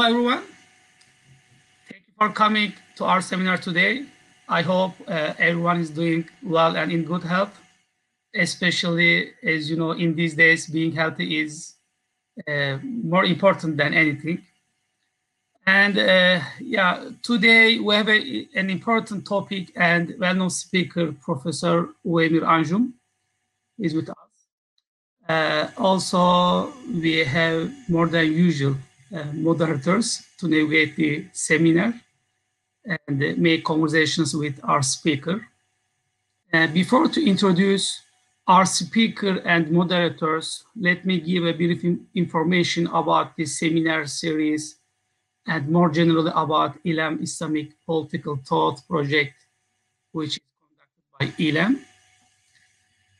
Hello, everyone. Thank you for coming to our seminar today. I hope uh, everyone is doing well and in good health, especially as you know, in these days, being healthy is uh, more important than anything. And uh, yeah, today we have a, an important topic and well-known speaker, Professor Ovamir Anjum is with us. Uh, also, we have more than usual moderators to navigate the seminar and uh, make conversations with our speaker. Uh, before to introduce our speaker and moderators, let me give a brief information about this seminar series and more generally about ILEM Islamic Political Thought Project, which is conducted by ILEM.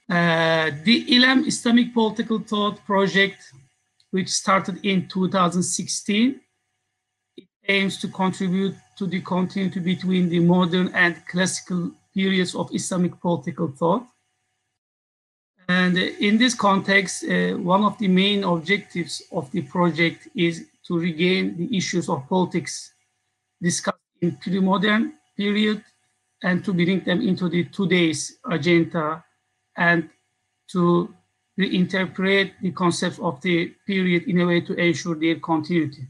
Uh, the ILEM Islamic Political Thought Project which started in 2016. It aims to contribute to the continuity between the modern and classical periods of Islamic political thought. And in this context, uh, one of the main objectives of the project is to regain the issues of politics discussed in pre-modern period and to bring them into the today's agenda and to reinterpret the concepts of the period in a way to ensure their continuity.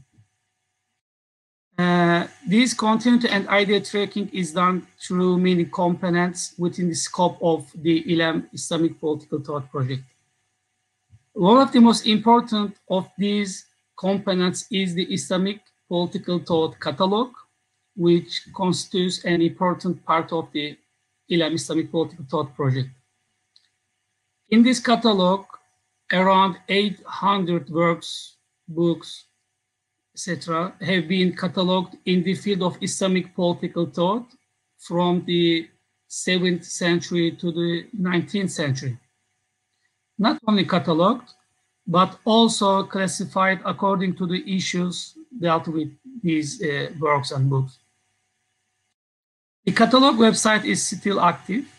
Uh, this continuity and idea tracking is done through many components within the scope of the ILEM Islamic Political Thought Project. One of the most important of these components is the Islamic Political Thought Catalog, which constitutes an important part of the ILEM Islamic Political Thought Project. In this catalog, around 800 works, books, etc., have been catalogued in the field of Islamic political thought from the 7th century to the 19th century. Not only catalogued, but also classified according to the issues dealt with these uh, works and books. The catalog website is still active,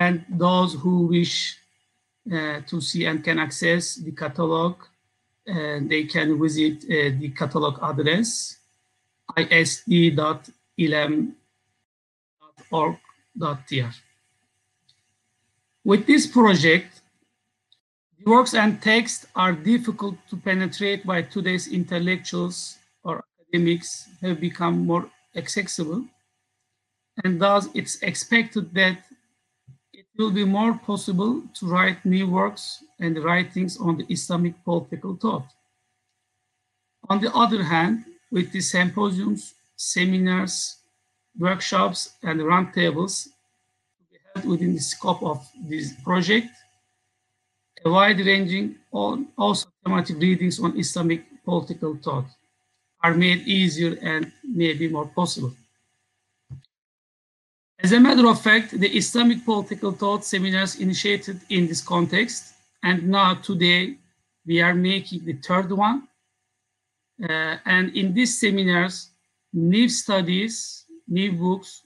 and those who wish to see and can access the catalog. And they can visit uh, the catalog address isd.ilem.org.tr. With this project, the works and texts are difficult to penetrate by today's intellectuals or academics have become more accessible. And thus it's expected that it will be more possible to write new works and writings on the Islamic political thought. On the other hand, with the symposiums, seminars, workshops, and roundtables to be held within the scope of this project, a wide-ranging, also thematic readings on Islamic political thought are made easier and maybe more possible. As a matter of fact, the Islamic political thought seminars initiated in this context, and now today we are making the third one. Uh, and in these seminars, new studies, new books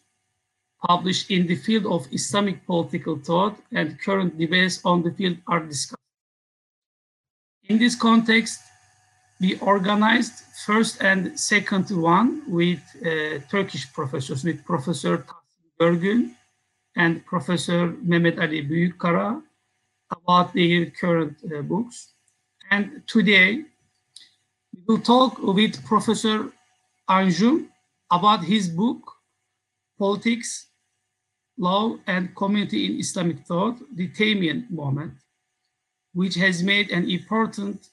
published in the field of Islamic political thought and current debates on the field are discussed. In this context, we organized first and second one with uh, Turkish professors, with Professor Görgün and Professor Mehmet Ali Büyükkara about their current uh, books. And today, we will talk with Professor Anjum about his book, Politics, Law and Community in Islamic Thought, the Taymiyyan Moment, which has made an important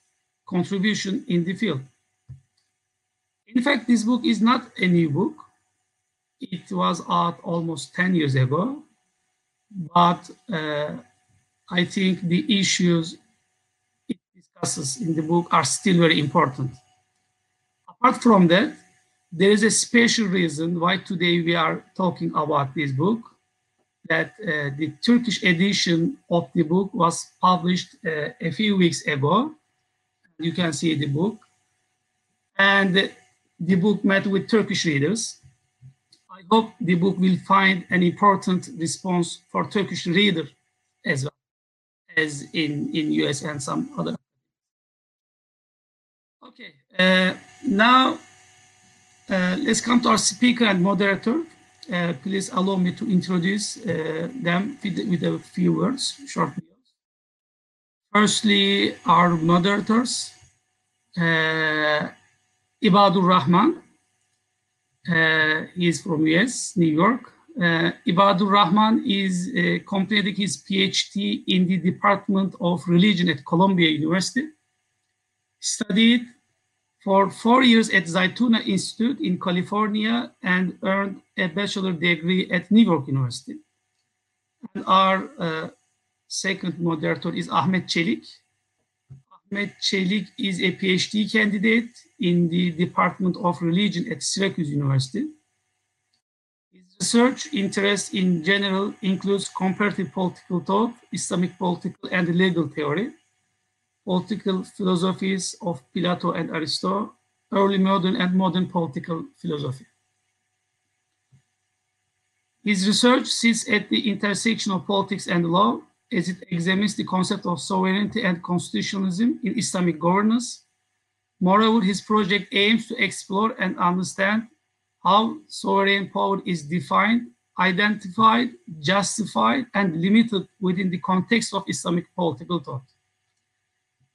contribution in the field. In fact, this book is not a new book. It was out almost 10 years ago, but uh, I think the issues it discusses in the book are still very important. Apart from that, there is a special reason why today we are talking about this book, that uh, the Turkish edition of the book was published uh, a few weeks ago. You can see the book. And the book met with Turkish readers. I hope the book will find an important response for Turkish reader as well as in, in US and some other. Okay, uh, now uh, let's come to our speaker and moderator. Uh, please allow me to introduce uh, them with, with, a few words, short videos. Firstly, our moderators, uh, Ibadur Rahman. Uh, he is from US, New York. Uh, Ibadur Rahman is uh, completing his PhD in the Department of Religion at Columbia University. Studied for four years at Zaytuna Institute in California and earned a bachelor degree at New York University. And our uh, second moderator is Ahmet Çelik. Ahmet Çelik is a PhD candidate in the Department of Religion at Syracuse University. His research interest in general includes comparative political thought, Islamic political and legal theory, political philosophies of Plato and Aristotle, early modern and modern political philosophy. His research sits at the intersection of politics and law as it examines the concept of sovereignty and constitutionalism in Islamic governance. Moreover, his project aims to explore and understand how sovereign power is defined, identified, justified, and limited within the context of Islamic political thought.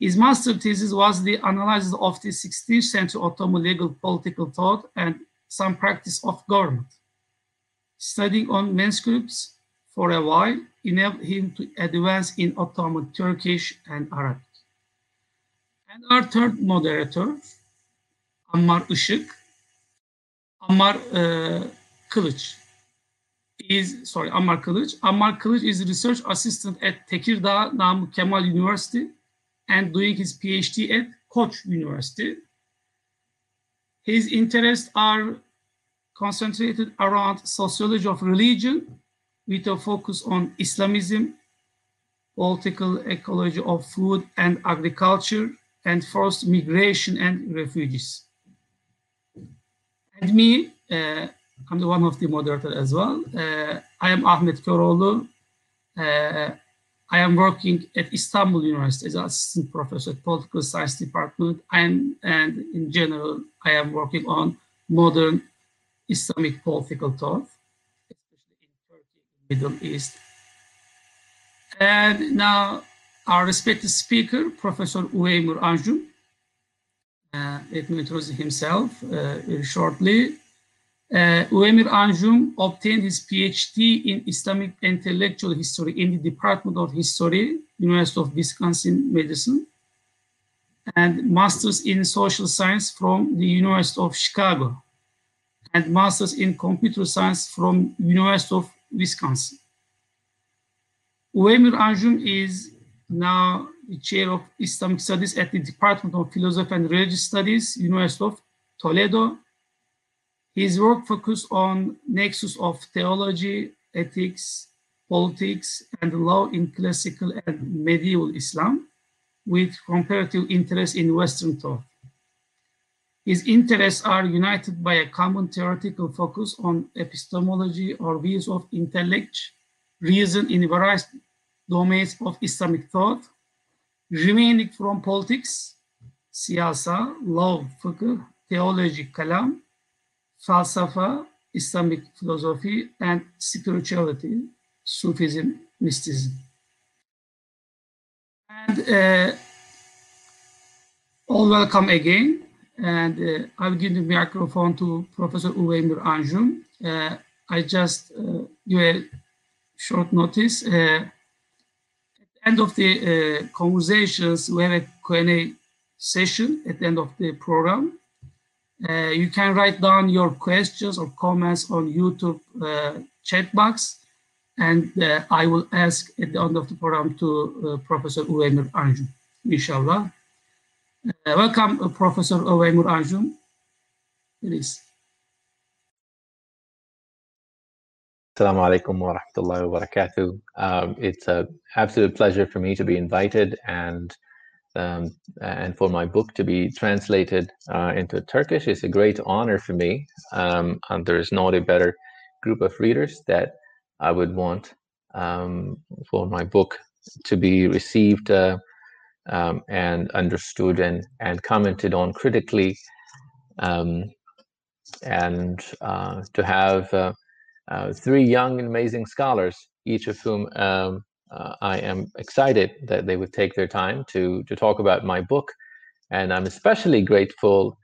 His master thesis was the analysis of the 16th century Ottoman legal political thought and some practice of government. Studying on manuscripts for a while enabled him to advance in Ottoman Turkish and Arabic. And our third moderator, Ammar Işık, Ammar uh, Kılıç, is, sorry, Ammar Kılıç. Ammar Kılıç is research assistant at Tekirdağ Namık Kemal University and doing his PhD at Koç University. His interests are concentrated around sociology of religion with a focus on Islamism, political ecology of food and agriculture, and forced migration and refugees. And me, uh, I'm the one of the moderator as well. Uh, I am Ahmet Köroğlu. Uh, I am working at Istanbul University as an assistant professor at political science department. And, and in general, I am working on modern Islamic political thought, Middle East. And now our respected speaker, Professor Ovamir Anjum. Uh, let me introduce himself uh, shortly. Uh, Ovamir Anjum obtained his PhD in Islamic intellectual history in the Department of History, University of Wisconsin Madison, and Masters in Social Science from the University of Chicago, and Masters in Computer Science from University of Wisconsin. Ovamir Anjum is now the chair of Islamic Studies at the Department of Philosophy and Religious Studies, University of Toledo, his work focused on nexus of theology, ethics, politics, and law in classical and medieval Islam, with comparative interest in Western thought. His interests are united by a common theoretical focus on epistemology or views of intellect, reason in various domains of Islamic thought, remaining from politics, siyasa, law, fiqh, theology, kalam, falsafa, Islamic philosophy, and spirituality, Sufism, mysticism. And uh, all welcome again. And uh, I'll give the microphone to Professor Ovamir Anjum. Uh, I just uh, give a short notice. At the end of the conversations, we have a Q&A session at the end of the program. Uh, you can write down your questions or comments on YouTube uh, chat box, and uh, I will ask at the end of the program to Professor Ovamir Anjum, inshallah. Uh, welcome, uh, Professor Ovamir Anjum. Please. Assalamu alaikum wa rahmatullahi wa barakatuh. Um, it's an absolute pleasure for me to be invited and um, and for my book to be translated uh, into Turkish is a great honor for me. Um, and there is not a better group of readers that I would want um, for my book to be received uh, um, and understood and, and commented on critically. Um, and uh, to have uh, uh, three young and amazing scholars, each of whom um, uh, I am excited that they would take their time to to talk about my book, and I'm especially grateful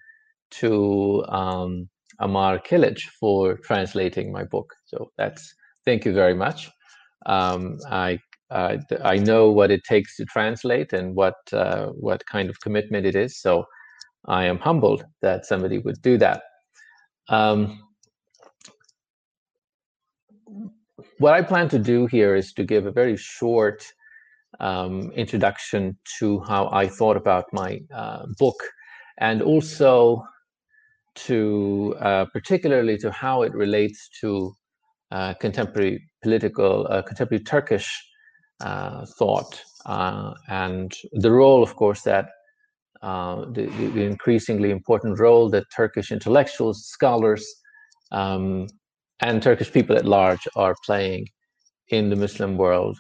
to um, Ammar Kılıç for translating my book. So that's thank you very much. Um, I uh, I know what it takes to translate and what uh, what kind of commitment it is. So I am humbled that somebody would do that. Um, what I plan to do here is to give a very short um, introduction to how I thought about my uh, book and also to uh, particularly to how it relates to uh, contemporary political, uh, contemporary Turkish thought uh, and the role, of course, that the, the, increasingly important role that Turkish intellectuals, scholars, um, and Turkish people at large are playing in the Muslim world.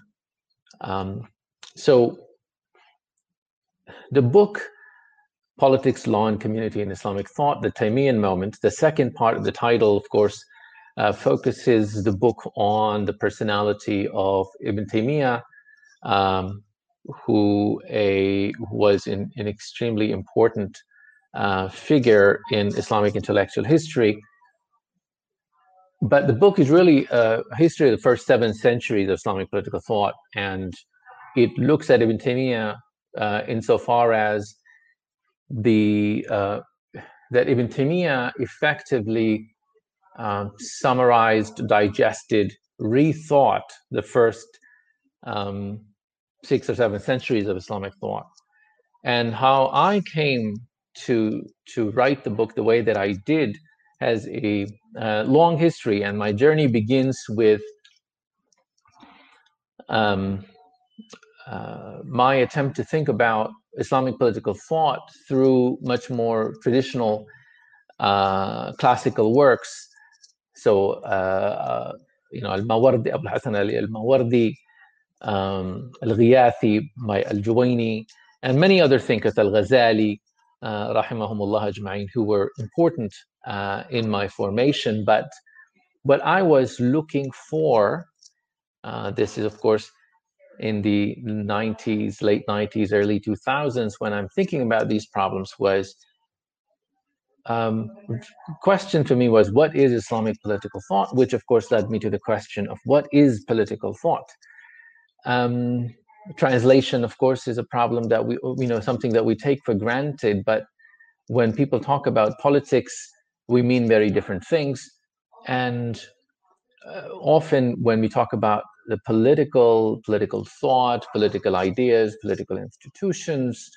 Um, so the book, Politics, Law, and Community in Islamic Thought, the Taymiyyan Moment, the second part of the title, of course, uh, focuses the book on the personality of Ibn Taymiyyah, um, who a, was an, an extremely important uh, figure in Islamic intellectual history. But the book is really a history of the first seven centuries of Islamic political thought, and it looks at Ibn Taymiyyah uh, insofar as the uh, that Ibn Taymiyyah effectively um, summarized, digested, rethought the first um, six or seven centuries of Islamic thought, and how I came to to write the book the way that I did has a uh, long history, and my journey begins with um, uh, my attempt to think about Islamic political thought through much more traditional uh, classical works. So, uh, uh, you know, Al-Mawardi, Abu Hassan Al-Mawardi, um, Al-Ghiyathi by Al-Juwayni, and many other thinkers, Al-Ghazali, uh, rahimahumullah ajma'in, who were important uh, in my formation. But what I was looking for, uh, this is of course in the 90s, late 90s, early 2000s, when I'm thinking about these problems, was um, question for me was what is Islamic political thought, which of course led me to the question of what is political thought. Um, translation, of course, is a problem that we, you know, something that we take for granted. But when people talk about politics, we mean very different things. And uh, often when we talk about the political, political thought, political ideas, political institutions,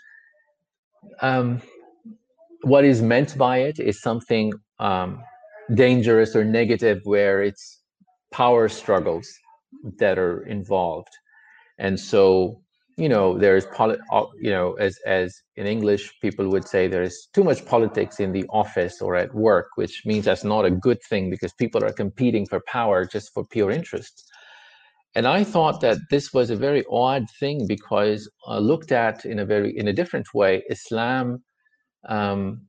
um, what is meant by it is something um, dangerous or negative where it's power struggles that are involved. And so you know there's poli- uh, you know as as in english people would say there's too much politics in the office or at work which means that's not a good thing because people are competing for power just for pure interest. And i thought that this was a very odd thing because uh, looked at in a very in a different way islam um,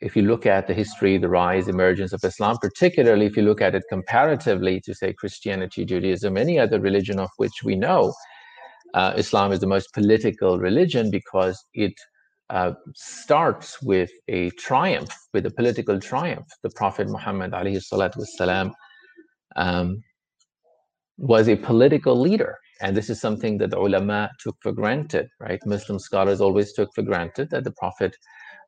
if you look at the history, the rise, emergence of Islam, particularly if you look at it comparatively to, say, Christianity, Judaism, any other religion of which we know, uh, Islam is the most political religion because it uh, starts with a triumph, with a political triumph. The Prophet Muhammad والسلام, um, was a political leader. And this is something that the ulama took for granted, right? Muslim scholars always took for granted that the Prophet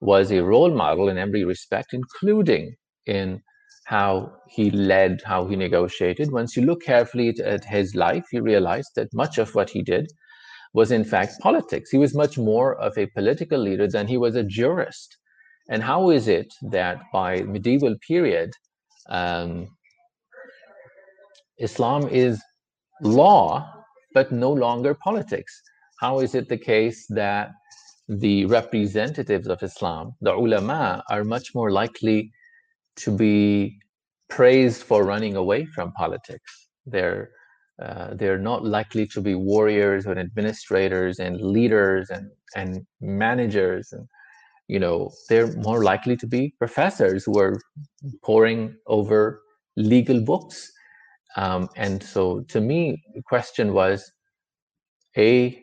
was a role model in every respect, including in how he led, how he negotiated. Once you look carefully at his life, you realize that much of what he did was in fact politics. He was much more of a political leader than he was a jurist. And how is it that by medieval period, um, Islam is law, but no longer politics? How is it the case that the representatives of Islam, the ulama, are much more likely to be praised for running away from politics. They're uh, they're not likely to be warriors and administrators and leaders and and managers and you know, they're more likely to be professors who are poring over legal books. Um, and so to me, the question was, A,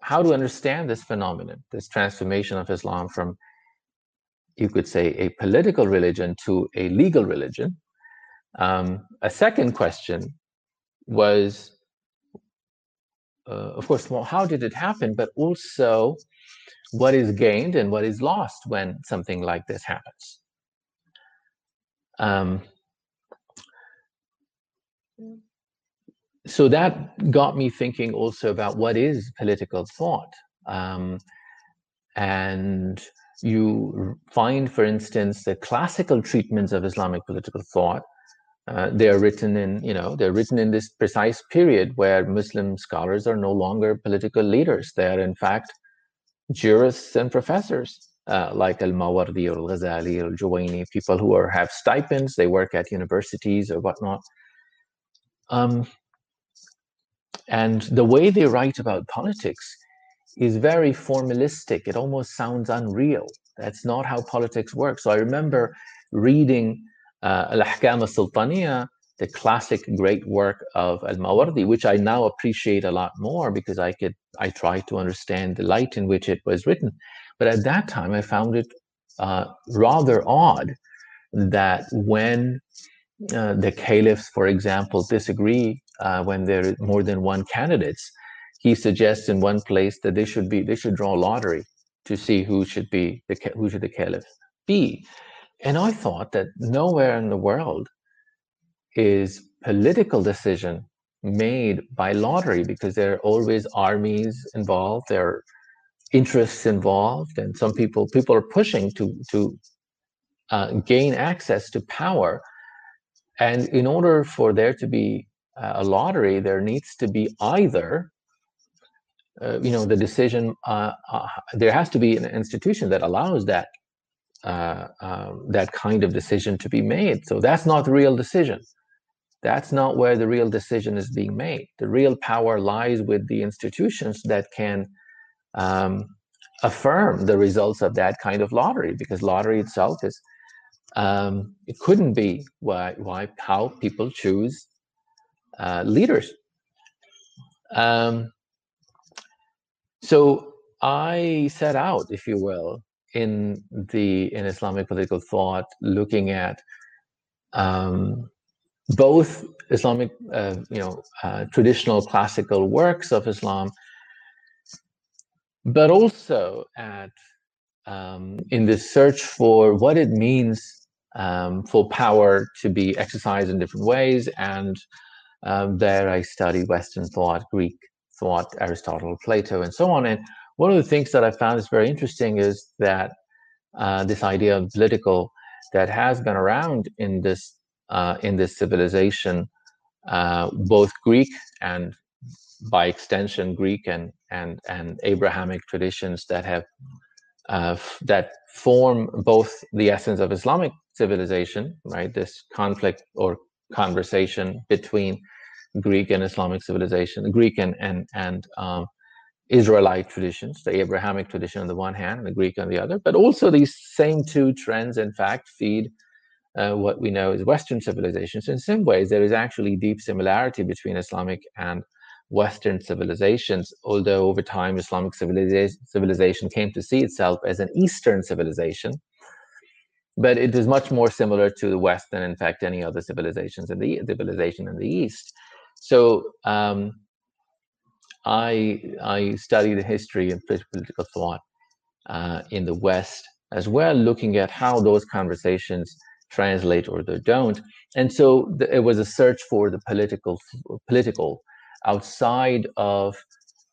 how to understand this phenomenon, this transformation of Islam from, you could say, a political religion to a legal religion. Um, a second question was, uh, of course, well, how did it happen? But also, what is gained and what is lost when something like this happens. Um, so that got me thinking also about what is political thought. Um, and you find, for instance, the classical treatments of Islamic political thought. Uh, they are written in, you know, they're written in this precise period where Muslim scholars are no longer political leaders. They are, in fact, jurists and professors uh, like Al-Mawardi or Al-Ghazali or Al-Juwayni, people who are have stipends, they work at universities or whatnot. Um, and the way they write about politics is very formalistic. It almost sounds unreal. That's not how politics works. So I remember reading uh, Al-Ahkam al-Sultaniya the classic great work of Al-Mawardi, which I now appreciate a lot more because I could I try to understand the light in which it was written. But at that time, I found it uh, rather odd that when uh, the caliphs, for example, disagree uh, when there is more than one candidates, he suggests in one place that they should be they should draw a lottery to see who should be the who should the caliph be. And I thought that nowhere in the world is political decision made by lottery because there are always armies involved there are interests involved and some people people are pushing to to uh, gain access to power and in order for there to be a lottery there needs to be either uh, you know the decision uh, uh there has to be an institution that allows that uh, um, that kind of decision to be made so that's not the real decision that's not where the real decision is being made. The real power lies with the institutions that can um, affirm the results of that kind of lottery, because lottery itself is um, it couldn't be why why how people choose uh, leaders. Um, so I set out, if you will, in the in Islamic political thought, looking at um, both Islamic, uh, you know, uh, traditional classical works of Islam, but also at um, in this search for what it means um, for power to be exercised in different ways. And um, there I studied Western thought, Greek thought, Aristotle, Plato, and so on. And one of the things that I found is very interesting is that uh, this idea of political that has been around in this uh, in this civilization, uh, both Greek and by extension Greek and and and Abrahamic traditions that have uh, that form both the essence of Islamic civilization, right? This conflict or conversation between Greek and Islamic civilization, Greek and and and um, Israelite traditions, the Abrahamic tradition on the one hand, and the Greek on the other. But also these same two trends, in fact, feed uh, what we know as Western civilizations. In some ways, there is actually deep similarity between Islamic and Western civilizations, although over time Islamic civilization, civilization came to see itself as an Eastern civilization. But it is much more similar to the West than, in fact, any other civilizations in the civilization in the East. So um, I I study the history and political thought uh, in the West as well, looking at how those conversations translate or they don't. And so the, it was a search for the political, political outside of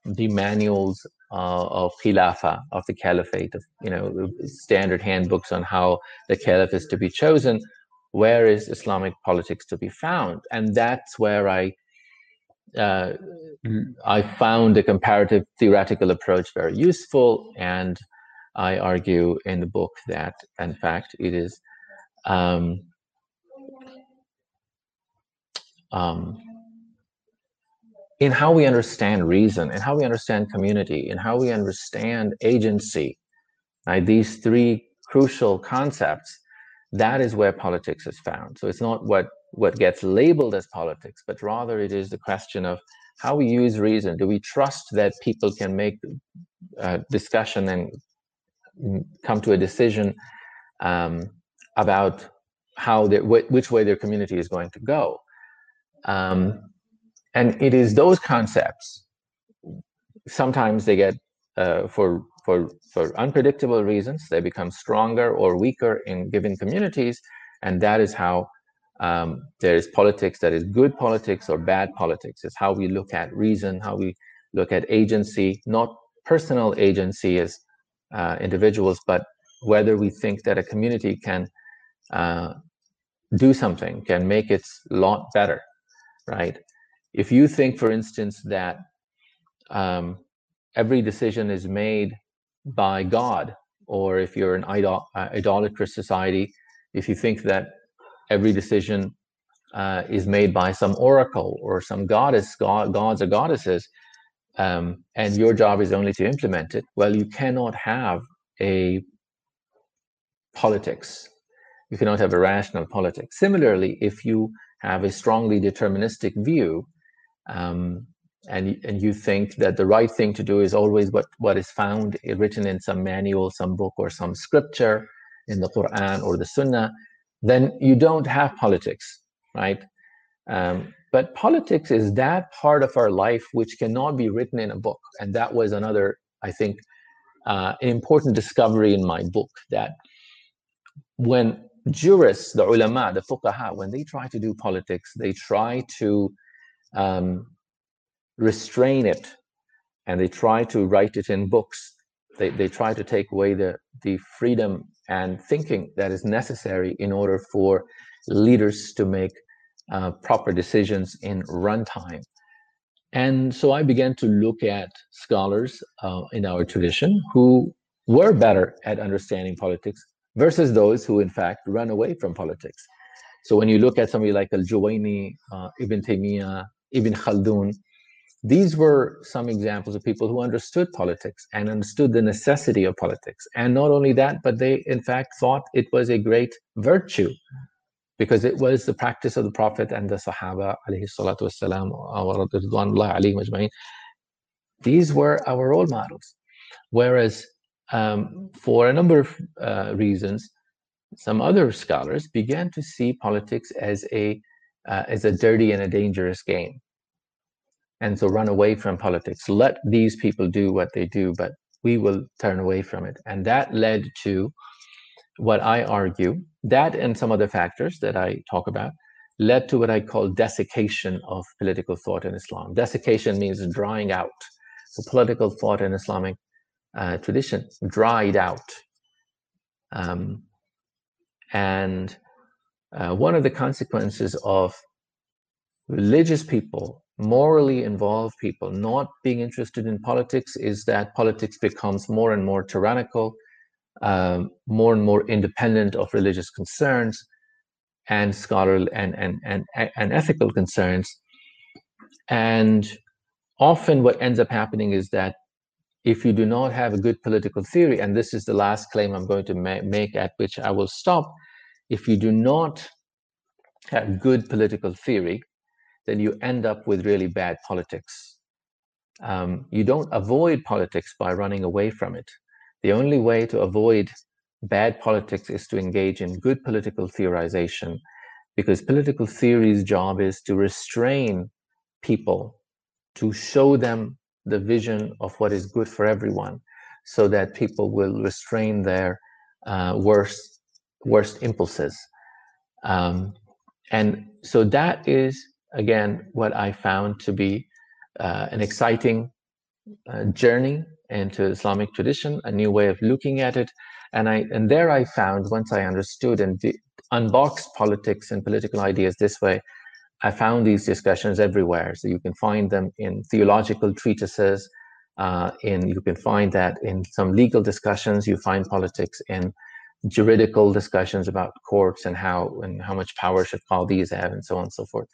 the manuals uh, of Khilafah, of the Caliphate, of you know standard handbooks on how the Caliph is to be chosen. Where is Islamic politics to be found? And that's where I uh, I found the comparative theoretical approach very useful, and I argue in the book that, in fact, it is um, um, in how we understand reason, in how we understand community, in how we understand agency, Right? These three crucial concepts, that is where politics is found. So it's not what, what gets labeled as politics, but rather it is the question of how we use reason. Do we trust that people can make uh, discussion and come to a decision um, about how which way their community is going to go? Um, and it is those concepts. Sometimes they get uh, for for for unpredictable reasons they become stronger or weaker in given communities, and that is how um, there is politics that is good politics or bad politics. It's how we look at reason, how we look at agency, not personal agency as uh, individuals, but whether we think that a community can uh, do something, can make its lot better, right? If you think, for instance, that um, every decision is made by God, or if you're an idol uh, idolatrous society, if you think that every decision uh, is made by some oracle or some goddess, god, gods or goddesses, um, and your job is only to implement it, well, you cannot have a politics. You cannot have a rational politics. Similarly, if you have a strongly deterministic view, um, and and you think that the right thing to do is always what what is found written in some manual, some book, or some scripture in the Quran or the Sunnah, then you don't have politics, right? Um, but politics is that part of our life which cannot be written in a book, and that was another, I think, uh, important discovery in my book that when jurists, the ulama, the fuqaha, when they try to do politics, they try to um, restrain it and they try to write it in books. They, they try to take away the, the freedom and thinking that is necessary in order for leaders to make uh, proper decisions in runtime. And so I began to look at scholars uh, in our tradition who were better at understanding politics versus those who, in fact, run away from politics. So when you look at somebody like Al-Juwayni, uh, Ibn Taymiyyah, Ibn Khaldun, these were some examples of people who understood politics and understood the necessity of politics. And not only that, but they in fact thought it was a great virtue because it was the practice of the Prophet and the Sahaba, These were our role models. Whereas um, for a number of uh, reasons, some other scholars began to see politics as a uh, as a dirty and a dangerous game and so run away from politics. Let these people do what they do, but we will turn away from it. And that led to what I argue, that and some other factors that I talk about, led to what I call desiccation of political thought in Islam. Desiccation means drying out. So political thought in Islamic uh, tradition dried out. Um, and uh, one of the consequences of religious people morally involved people not being interested in politics is that politics becomes more and more tyrannical, um, more and more independent of religious concerns and scholarly and, and, and, and ethical concerns. And often what ends up happening is that if you do not have a good political theory, and this is the last claim I'm going to ma make at which I will stop, if you do not have good political theory, then you end up with really bad politics. Um, you don't avoid politics by running away from it. The only way to avoid bad politics is to engage in good political theorization because political theory's job is to restrain people, to show them the vision of what is good for everyone so that people will restrain their uh, worst, worst impulses. Um, and so that is again, what I found to be uh, an exciting uh, journey into Islamic tradition, a new way of looking at it. And I and there I found once I understood and unboxed politics and political ideas this way, I found these discussions everywhere. So you can find them in theological treatises, uh, in you can find that in some legal discussions. You find politics in juridical discussions about courts and how and how much power should all these have, and so on and so forth.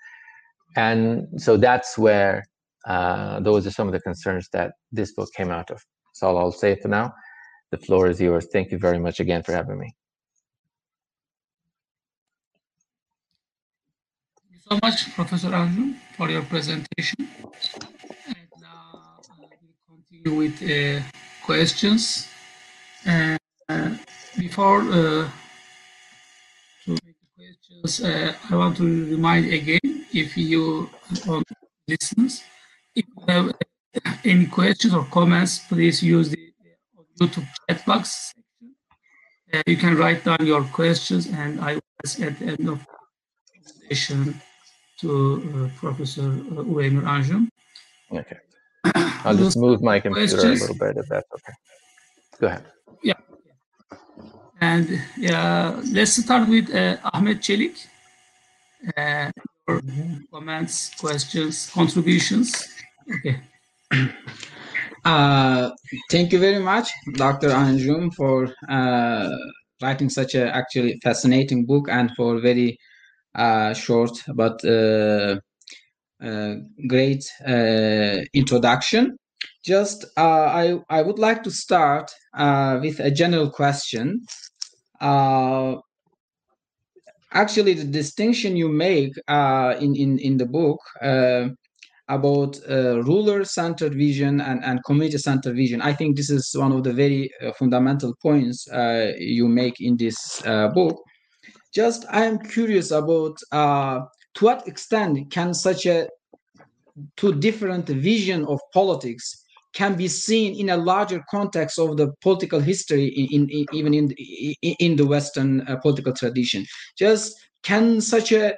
And so that's where uh, those are some of the concerns that this book came out of. So all I'll say for now. the floor is yours. Thank you very much again for having me. Thank you so much, Professor Anjum, for your presentation. And now uh, we'll continue with uh, questions. Uh, before uh, to make the questions, uh, I want to remind again, if you on listeners, if you have any questions or comments, please use the YouTube chat box section. Uh, you can write down your questions, and I will ask at the end of the presentation to uh, Professor Ovamir Anjum. Okay. I'll just move my computer questions. a little bit if that's okay. Go ahead. Yeah. And let's start with uh, Ahmet Çelik. Uh, your comments, questions, contributions. Okay. Uh, thank you very much, Dr. Anjum, for uh, writing such a actually fascinating book and for very uh, short but uh, uh, great uh, introduction. Just I I would like to start with a general question. actually, the distinction you make in in in the book about uh, ruler-centered vision and, and community-centered vision. I think this is one of the very uh, fundamental points uh, you make in this uh, book. Just I am curious about uh, to what extent can such a two different vision of politics can be seen in a larger context of the political history in, in even in in the Western uh, political tradition. Just can such a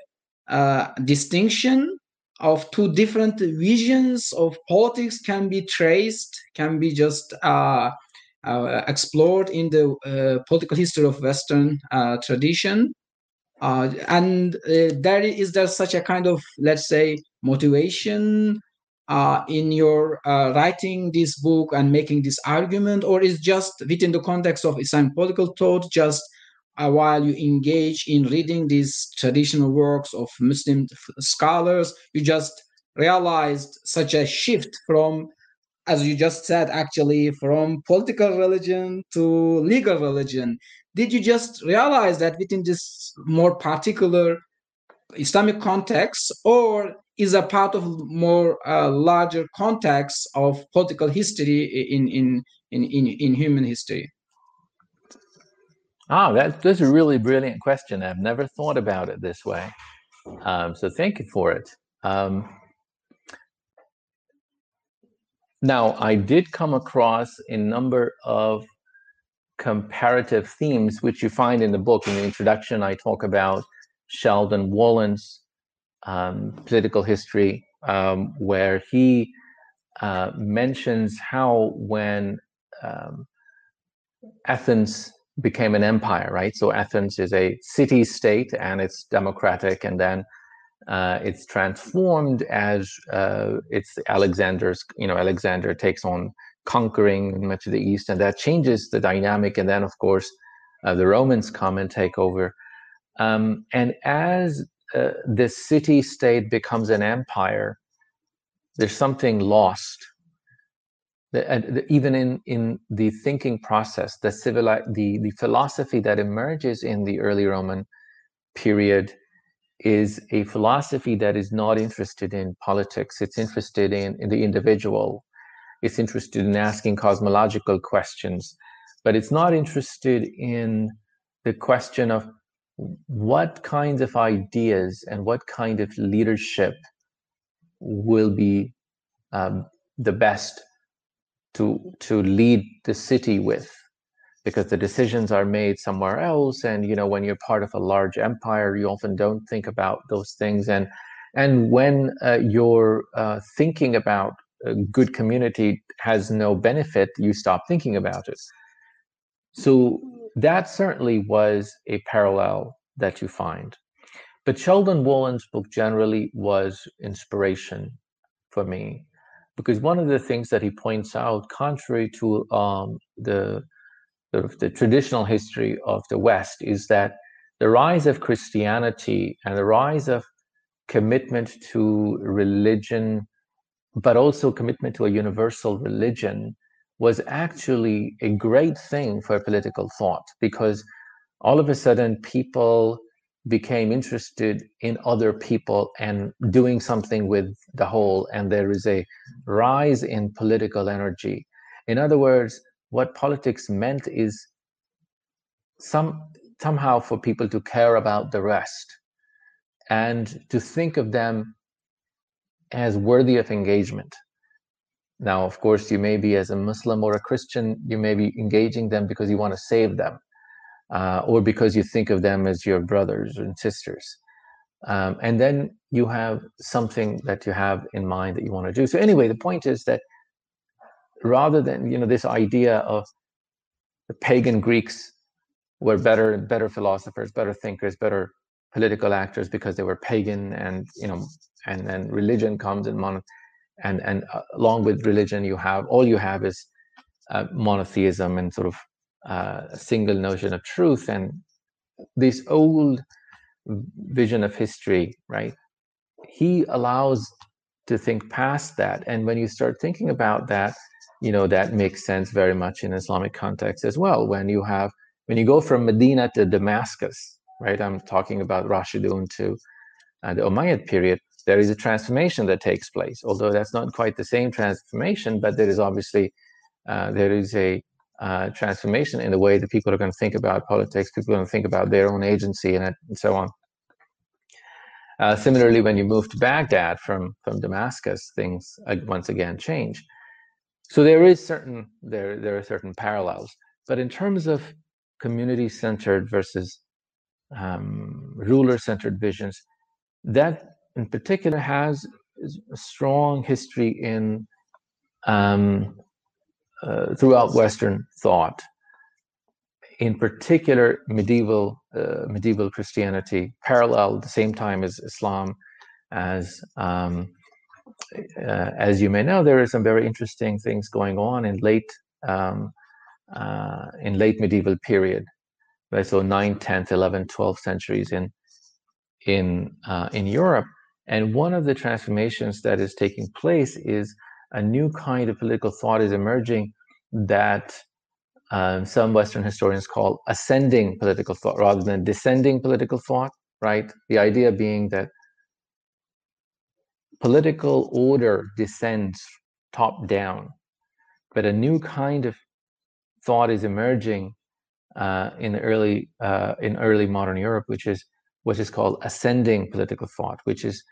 distinction of two different visions of politics can be traced, can be just uh, uh, explored in the uh, political history of Western uh, tradition. Uh, and uh, there is there such a kind of, let's say, motivation in your writing this book and making this argument, or is just within the context of Islamic political thought, just uh, while you engage in reading these traditional works of Muslim scholars, you just realized such a shift from, as you just said, actually, from political religion to legal religion. Did you just realize that within this more particular Islamic context, or is a part of more uh, larger context of political history in, in, in, in, in human history? Oh, that, that's a really brilliant question. I've never thought about it this way. Um, so thank you for it. Um, now, I did come across a number of comparative themes, which you find in the book. In the introduction, I talk about Sheldon Wolin's um, political history, um, where he uh, mentions how when um, Athens became an empire, right? So Athens is a city state and it's democratic, and then uh, it's transformed as uh, it's Alexander's, you know, Alexander takes on conquering much of the east, and that changes the dynamic. And then, of course, uh, the Romans come and take over. Um, and as uh, the city state becomes an empire, there's something lost the, even in in the thinking process, the civil the the philosophy that emerges in the early Roman period is a philosophy that is not interested in politics. It's interested in, in the individual. It's interested in asking cosmological questions, but it's not interested in the question of what kinds of ideas and what kind of leadership will be um, the best to to lead the city with? Because the decisions are made somewhere else and you know when you're part of a large empire you often don't think about those things. And and when uh, you're uh, thinking about a good community has no benefit you stop thinking about it. So that certainly was a parallel that you find. But sheldon wolin's book generally was inspiration for me because one of the things that he points out, contrary to um, the of the traditional history of the West, is that the rise of Christianity and the rise of commitment to religion, but also commitment to a universal religion, was actually a great thing for political thought because all of a sudden people became interested in other people and doing something with the whole and there is a rise in political energy. In other words what politics meant is some somehow for people to care about the rest and to think of them as worthy of engagement now of course you may be as a muslim or a christian you may be engaging them because you want to save them uh, or because you think of them as your brothers and sisters. Um, and then you have something that you have in mind that you want to do. So anyway, the point is that rather than you know this idea of the pagan Greeks were better better philosophers, better thinkers, better political actors because they were pagan, and you know, and then religion comes and mono, and and uh, along with religion, you have all you have is uh, monotheism and sort of uh, a single notion of truth and this old vision of history right? He allows to think past that. And when you start thinking about that you know that makes sense very much in islamic context as well. When you have when you go from medina to damascus right? I'm talking about rashidun to uh, the umayyad period there is a transformation that takes place although that's not quite the same transformation but there is obviously uh, there is a uh, transformation in the way that people are going to think about politics, people are going to think about their own agency and, and so on. Uh, similarly, when you move to Baghdad from, from Damascus, things once again change. So there is certain there there are certain parallels, but in terms of community-centered versus um, ruler-centered visions, that in particular has a strong history in um, uh, throughout Western thought, in particular medieval uh, medieval Christianity, parallel at the same time as Islam, as um, uh, as you may know, there are some very interesting things going on in late um, uh, in late medieval period, right? So 9th, 10th, 11th, 12th centuries in in uh, in Europe, and one of the transformations that is taking place is a new kind of political thought is emerging that um, some Western historians call ascending political thought rather than descending political thought, right? The idea being that political order descends top down, but a new kind of thought is emerging uh, in the early uh, in early modern Europe, which is what is called ascending political thought, which is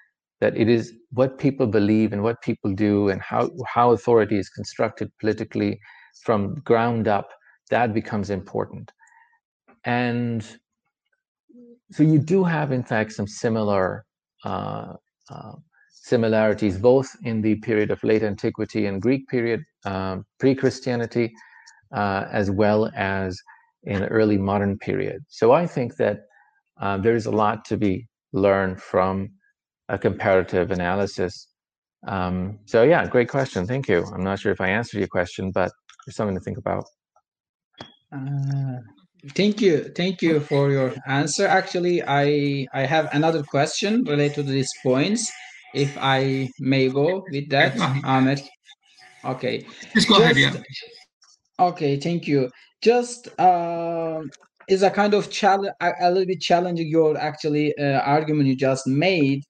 that it is what people believe and what people do and how how authority is constructed politically from ground up, that becomes important. And so you do have, in fact, some similar uh, uh, similarities, both in the period of late antiquity and Greek period, um, pre-Christianity, uh, as well as in early modern period. So I think that uh, there's a lot to be learned from a comparative analysis. Um, so yeah, great question. Thank you. I'm not sure if I answered your question, but there's something to think about. Uh, thank you, thank you for your answer. Actually, I I have another question related to these points. If I may go with that, Ahmed. Okay. Just go Just, ahead. Yeah. Okay, thank you. Just uh, is a kind of challenge, a, a, little bit challenging your actually uh, argument you just made.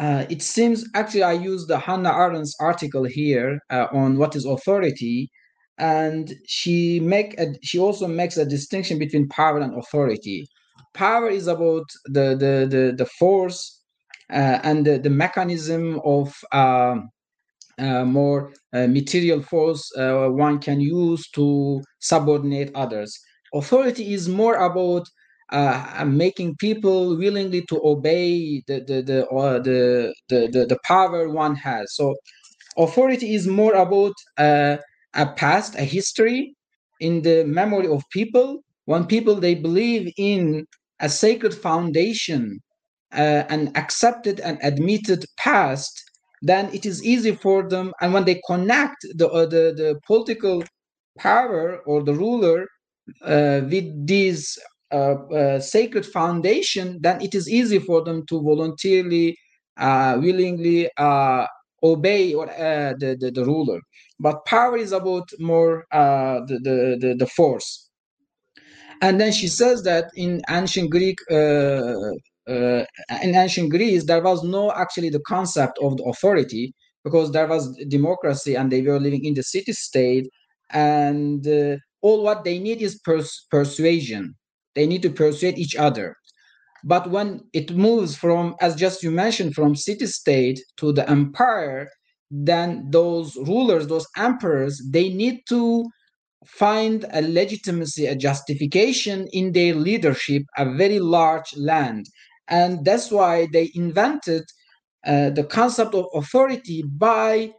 Uh, it seems actually I used the Hannah Arendt's article here uh, on what is authority, and she make a, she also makes a distinction between power and authority. Power is about the the the, the force uh, and the, the mechanism of uh, uh, more uh, material force uh, one can use to subordinate others. Authority is more about uh, making people willingly to obey the the the, the, the, the, the power one has so authority is more about a past, a history in the memory of people. When people they believe in a sacred foundation, uh, an accepted and admitted past, then it is easy for them. And when they connect the uh, the, the political power or the ruler uh, with uh, uh, sacred foundation, then it is easy for them to voluntarily, uh, willingly obey or uh, the, the, the ruler. But power is about more uh, the, the, the the force. And then she says that in ancient greek uh, uh, in ancient greece there was no actually the concept of the authority because there was democracy and they were living in the city state and uh, all what they need is pers- persuasion they need to persuade each other. But when it moves from as just you mentioned from city state to the empire then those rulers those emperors they need to find a legitimacy a justification in their leadership a very large land. And that's why they invented uh, the concept of authority by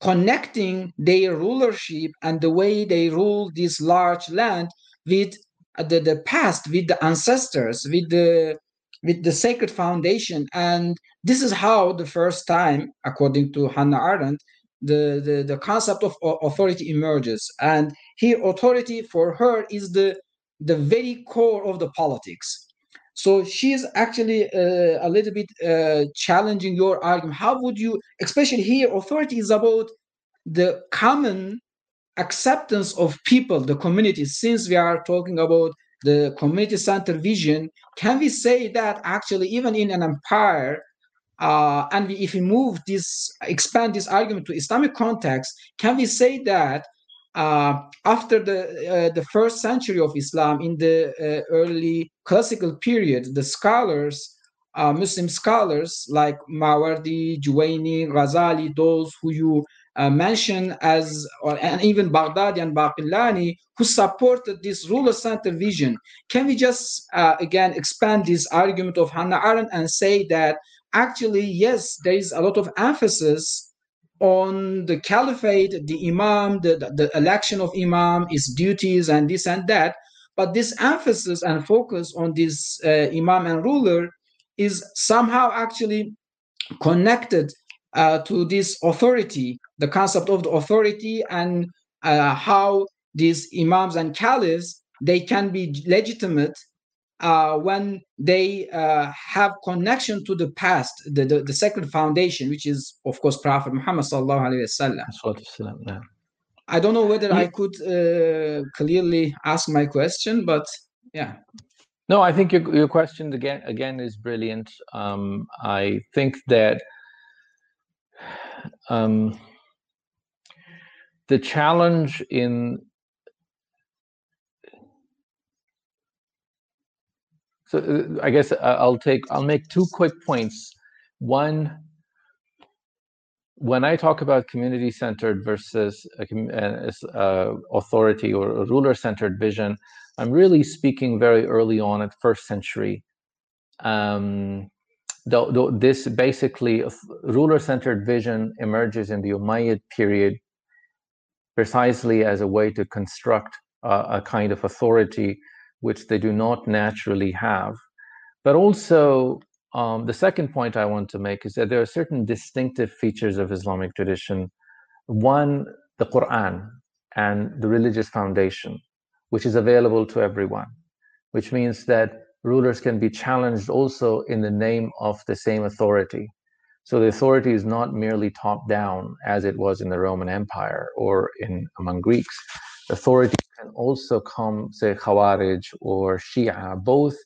connecting their rulership and the way they rule this large land with the, the past with the ancestors with the with the sacred foundation. And this is how the first time according to hannah arendt the, the, the concept of authority emerges. And here authority for her is the the very core of the politics. So she's actually uh, a little bit uh, challenging your argument. How would you especially here authority is about the common acceptance of people the community since we are talking about the community center vision can we say that actually even in an empire uh, and we, if we move this expand this argument to islamic context can we say that uh, after the uh, the first century of islam in the uh, early classical period the scholars uh, muslim scholars like mawardi juwaini ghazali those who you uh, mentioned as, or, and even Baghdadi and Baqillani, who supported this ruler-centered vision. Can we just, uh, again, expand this argument of Hannah Arendt and say that actually, yes, there is a lot of emphasis on the caliphate, the imam, the, the, the election of imam, his duties, and this and that. But this emphasis and focus on this uh, imam and ruler is somehow actually connected uh, to this authority, the concept of the authority, and uh, how these imams and caliphs they can be legitimate uh, when they uh, have connection to the past, the, the, the, sacred foundation, which is of course Prophet Muhammad sallallahu alaihi wasallam. I don't know whether yeah. I could uh, clearly ask my question, but yeah. No, I think your your question again again is brilliant. Um, I think that um, the challenge in so uh, I guess uh, I'll take I'll make two quick points. One, when I talk about community-centered versus uh, uh, authority or a ruler-centered vision, I'm really speaking very early on at first century. Um, though, though this basically ruler-centered vision emerges in the Umayyad period precisely as a way to construct uh, a kind of authority which they do not naturally have. But also, um, the second point I want to make is that there are certain distinctive features of Islamic tradition. One, the Quran and the religious foundation, which is available to everyone, which means that rulers can be challenged also in the name of the same authority. So the authority is not merely top down as it was in the Roman Empire or in among Greeks. Authority can also come, say, Khawarij or Shia, both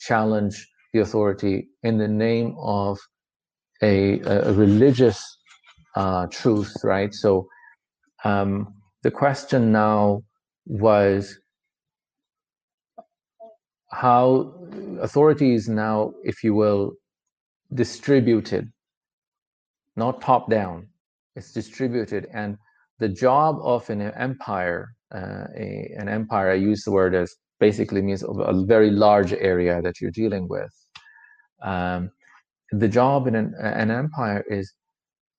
challenge the authority in the name of a, a religious uh, truth, right? So um, the question now was how authority is now, if you will, distributed, not top down. It's distributed. And the job of an empire, uh, a, an empire, I use the word as basically means a very large area that you're dealing with. Um, the job in an, an empire is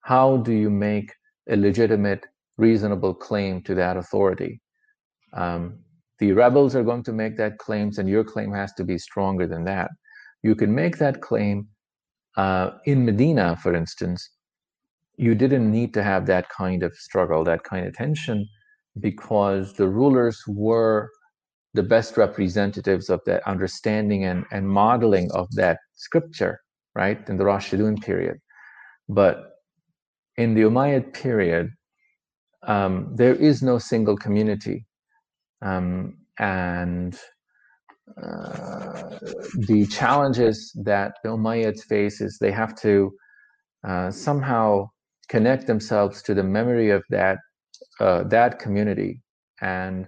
how do you make a legitimate, reasonable claim to that authority? Um, the rebels are going to make that claims and your claim has to be stronger than that you can make that claim uh, in medina for instance you didn't need to have that kind of struggle that kind of tension because the rulers were the best representatives of that understanding and, and modeling of that scripture right in the rashidun period but in the Umayyad period, um, there is no single community. Um, and uh, the challenges that the Umayyads face is they have to uh, somehow connect themselves to the memory of that uh, that community. And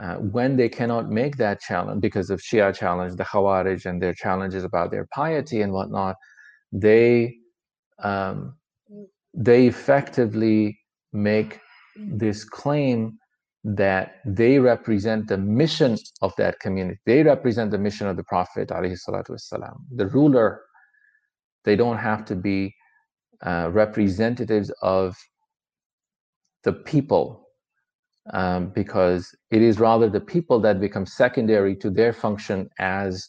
uh, when they cannot make that challenge because of Shia challenge, the Khawarij and their challenges about their piety and whatnot, they um, they effectively make this claim that they represent the mission of that community. They represent the mission of the Prophet والسلام. The ruler, they don't have to be uh, representatives of the people um, because it is rather the people that become secondary to their function as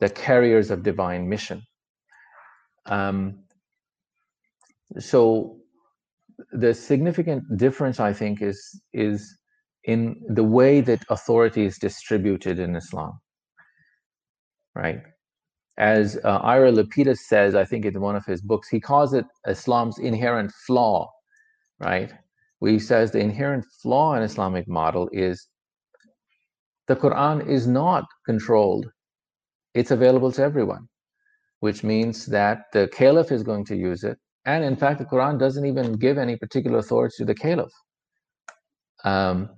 the carriers of divine mission. Um, so the significant difference, I think, is is in the way that authority is distributed in Islam. Right, as uh, Ira Lapidus says, I think in one of his books, he calls it Islam's inherent flaw. Right, where he says the inherent flaw in Islamic model is the Quran is not controlled; it's available to everyone, which means that the caliph is going to use it and in fact, the Quran doesn't even give any particular authority to the caliph, um,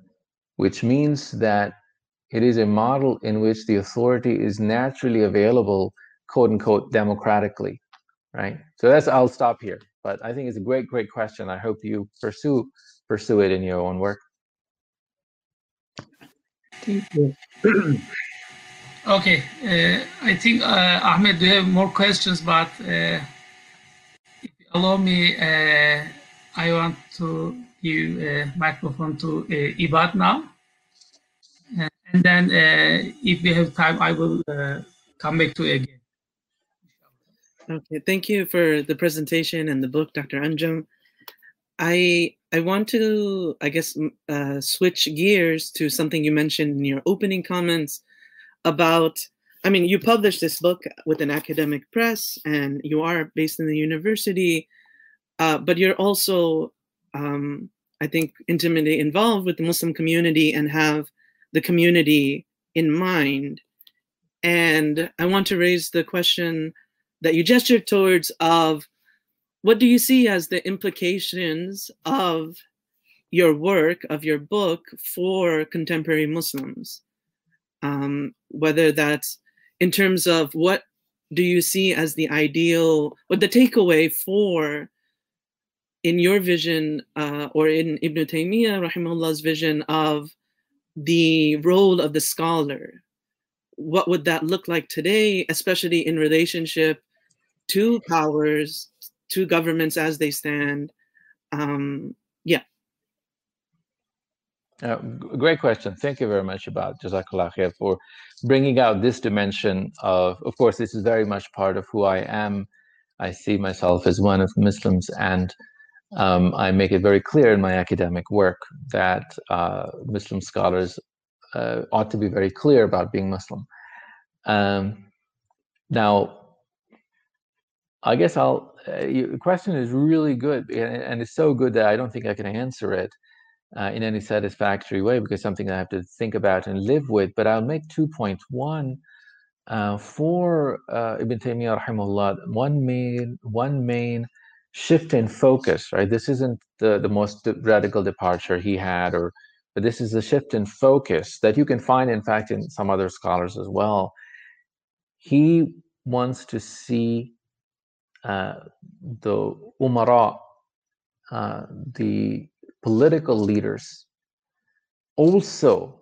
which means that it is a model in which the authority is naturally available, quote unquote, democratically, right? So that's, I'll stop here. But I think it's a great, great question. I hope you pursue pursue it in your own work. Thank you. okay, uh, I think uh, Ahmed, do you have more questions? But uh, if you allow me, uh, I want to give a microphone to uh, Ibad now. Uh, and then uh, if we have time, I will uh, come back to it again. Okay, thank you for the presentation and the book, Dr. Anjum. I I want to, I guess, uh, switch gears to something you mentioned in your opening comments about I mean, you published this book with an academic press, and you are based in the university, uh, but you're also, um, I think, intimately involved with the Muslim community and have the community in mind. And I want to raise the question that you gestured towards of what do you see as the implications of your work, of your book for contemporary Muslims? Um, whether that's in terms of what do you see as the ideal or the takeaway for in your vision uh, or in Ibn Taymiyyah rahimahullah's vision of the role of the scholar what would that look like today especially in relationship to powers to governments as they stand um, yeah uh, great question. Thank you very much about Jazakallah khair for bringing out this dimension of, of course, this is very much part of who I am. I see myself as one of Muslims, and um, I make it very clear in my academic work that uh, Muslim scholars uh, ought to be very clear about being Muslim. Um, now, I guess I'll. Uh, your question is really good, and, and it's so good that I don't think I can answer it uh, in any satisfactory way because something I have to think about and live with. But I'll make two points. One, uh, for uh, Ibn Taymiyyah rahimahullah, one main one main shift in focus. Right, this isn't the the most radical departure he had, or but this is a shift in focus that you can find, in fact, in some other scholars as well. He wants to see uh, the umara, uh, the political leaders also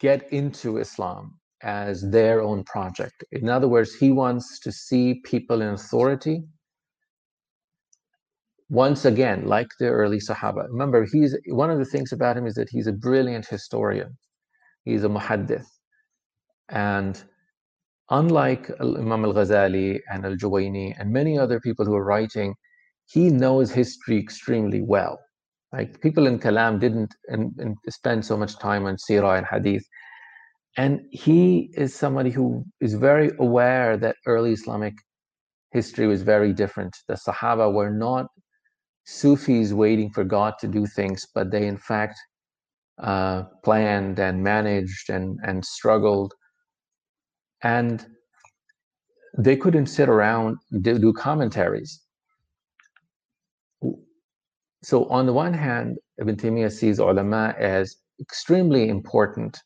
get into Islam as their own project. In other words, he wants to see people in authority once again, like the early Sahaba. Remember, he's one of the things about him is that he's a brilliant historian. He's a muhaddith. And unlike Imam al-Ghazali and al-Juwayni and many other people who are writing he knows history extremely well. Like people in Kalam didn't and, and spend so much time on Sirah and Hadith. And he is somebody who is very aware that early Islamic history was very different. The Sahaba were not Sufis waiting for God to do things, but they in fact uh, planned and managed and, and struggled. And they couldn't sit around do, do commentaries. So on the one hand, Ibn Taymiyyah sees ulama as extremely important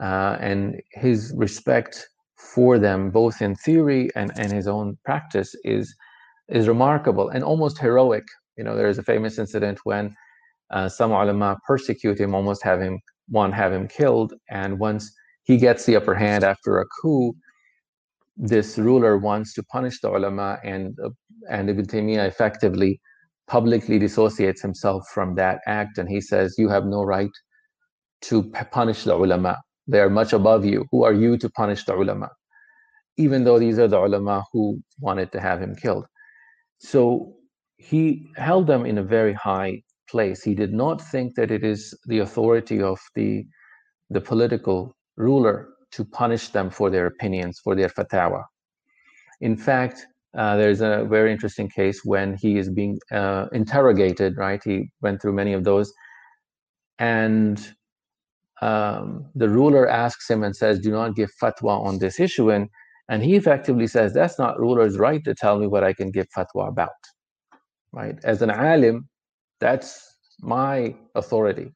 uh, and his respect for them, both in theory and, and his own practice, is is remarkable and almost heroic. You know, there is a famous incident when uh, some ulama persecute him, almost have him one have him killed, and once he gets the upper hand after a coup, this ruler wants to punish the ulama, and uh, and Ibn Taymiyyah effectively publicly dissociates himself from that act, and he says, "You have no right to punish the ulama. They are much above you. Who are you to punish the ulama?" Even though these are the ulama who wanted to have him killed, so he held them in a very high place. He did not think that it is the authority of the the political ruler to punish them for their opinions, for their fatwa. In fact, uh, there's a very interesting case when he is being uh, interrogated, right? He went through many of those. And um, the ruler asks him and says, Do not give fatwa on this issue. And, and he effectively says, That's not ruler's right to tell me what I can give fatwa about, right? As an alim, that's my authority.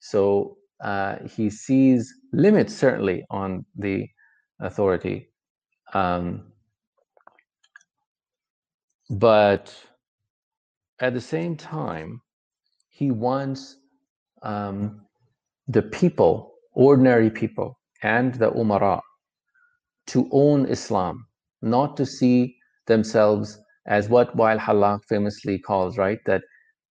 So uh, he sees limits certainly on the authority. Um, but at the same time, he wants um, the people, ordinary people, and the umara to own Islam, not to see themselves as what Wael Hallaq famously calls, right? That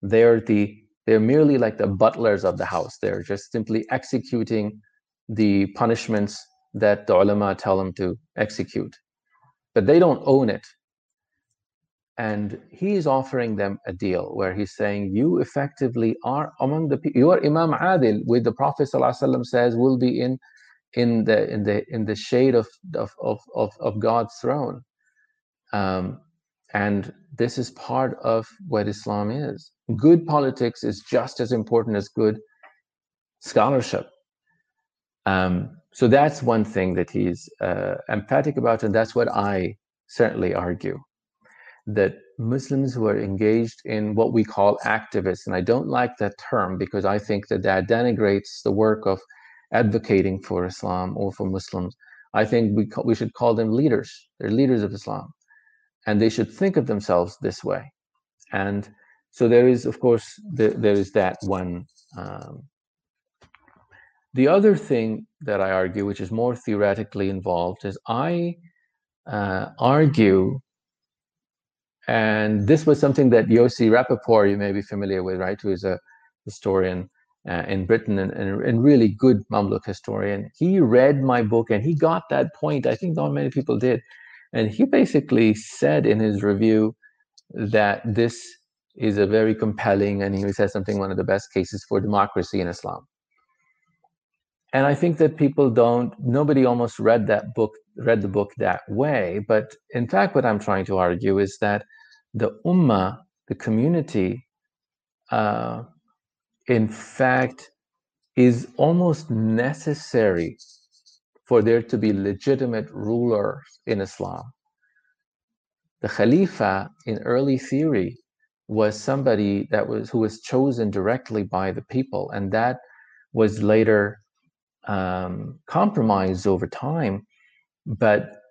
they're the they're merely like the butlers of the house. They're just simply executing the punishments that the ulama tell them to execute. But they don't own it. And he is offering them a deal where he's saying, You effectively are among the people, you are Imam Adil, with the Prophet says, will be in in the in the in the shade of of of of, of God's throne. Um, and this is part of what Islam is. Good politics is just as important as good scholarship. Um, so that's one thing that he's uh, emphatic about, and that's what I certainly argue that Muslims who are engaged in what we call activists, and I don't like that term because I think that that denigrates the work of advocating for Islam or for Muslims. I think we, we should call them leaders. They're leaders of Islam and they should think of themselves this way and so there is of course the, there is that one um, the other thing that i argue which is more theoretically involved is i uh, argue and this was something that Yossi Rapoport, you may be familiar with, right, who is a historian uh, in Britain and, and, and, really good Mamluk historian. He read my book and he got that point. I think not many people did. And he basically said in his review that this is a very compelling, and he said something one of the best cases for democracy in Islam. And I think that people don't, nobody almost read that book, read the book that way. But in fact, what I'm trying to argue is that the ummah, the community, uh, in fact, is almost necessary for there to be legitimate rulers in Islam. The Khalifa in early theory was somebody that was who was chosen directly by the people, and that was later um, compromised over time. But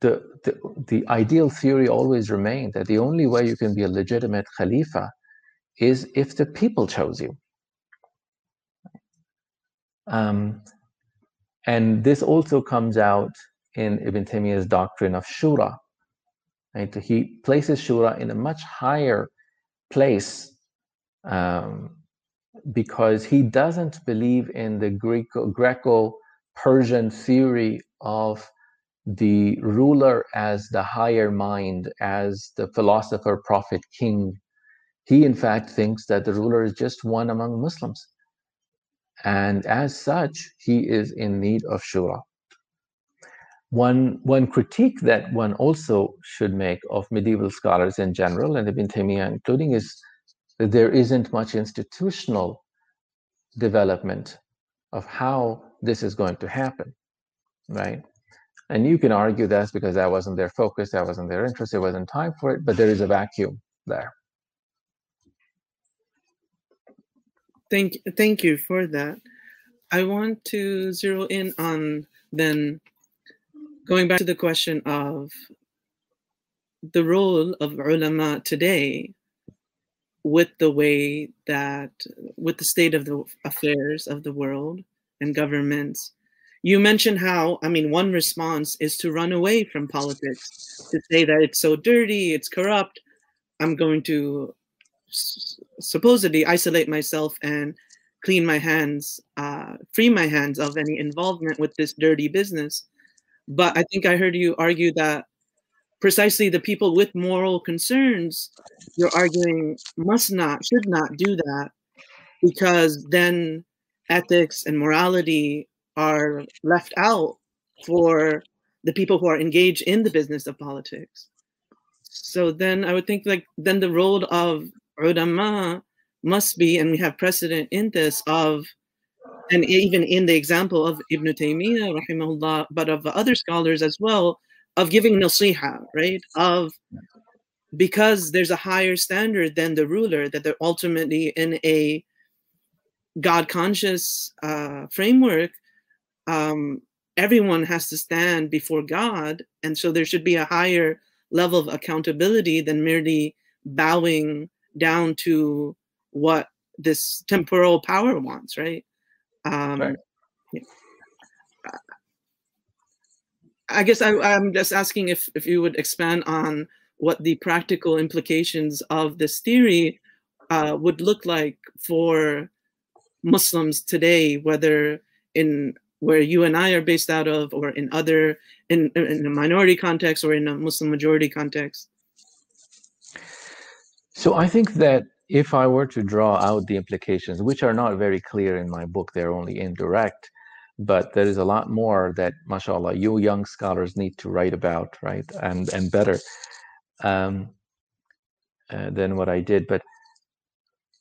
the, the the ideal theory always remained that the only way you can be a legitimate Khalifa is if the people chose you. Um, and this also comes out in Ibn Taymiyyah's doctrine of Shura. Right? He places Shura in a much higher place um, because he doesn't believe in the Greco Persian theory of the ruler as the higher mind, as the philosopher, prophet, king. He, in fact, thinks that the ruler is just one among Muslims. And as such, he is in need of shura. one one critique that one also should make of medieval scholars in general and Ibn Taymiyyah including is that there isn't much institutional development of how this is going to happen, right? And you can argue that's because that wasn't their focus, that wasn't their interest, there wasn't time for it, but there is a vacuum there. Thank, thank you for that. I want to zero in on then going back to the question of the role of ulama today with the way that with the state of the affairs of the world and governments you mentioned how i mean one response is to run away from politics to say that it's so dirty it's corrupt i'm going to supposedly isolate myself and clean my hands uh, free my hands of any involvement with this dirty business. But i think i heard you argue that precisely the people with moral concerns you're arguing must not should not do that because then ethics and morality are left out for the people who are engaged in the business of politics. So then i would think like then the role of ulama must be and we have precedent in this of and even in the example of ibn taymiyyah rahimahullah but of other scholars as well of giving nasiha, right? Of because there's a higher standard than the ruler, that they're ultimately in a God conscious uh, framework. Um, everyone has to stand before God. And so there should be a higher level of accountability than merely bowing down to what this temporal power wants, right? Um, right. Yeah. I guess I, am just asking if, if you would expand on what the practical implications of this theory uh, would look like for Muslims today, whether in where you and I are based out of, or in other in, in a minority context or in a Muslim majority context. So I think that if I were to draw out the implications, which are not very clear in my book, they're only indirect, but there is a lot more that mashallah you young scholars need to write about right and and better um, uh, than what i did. But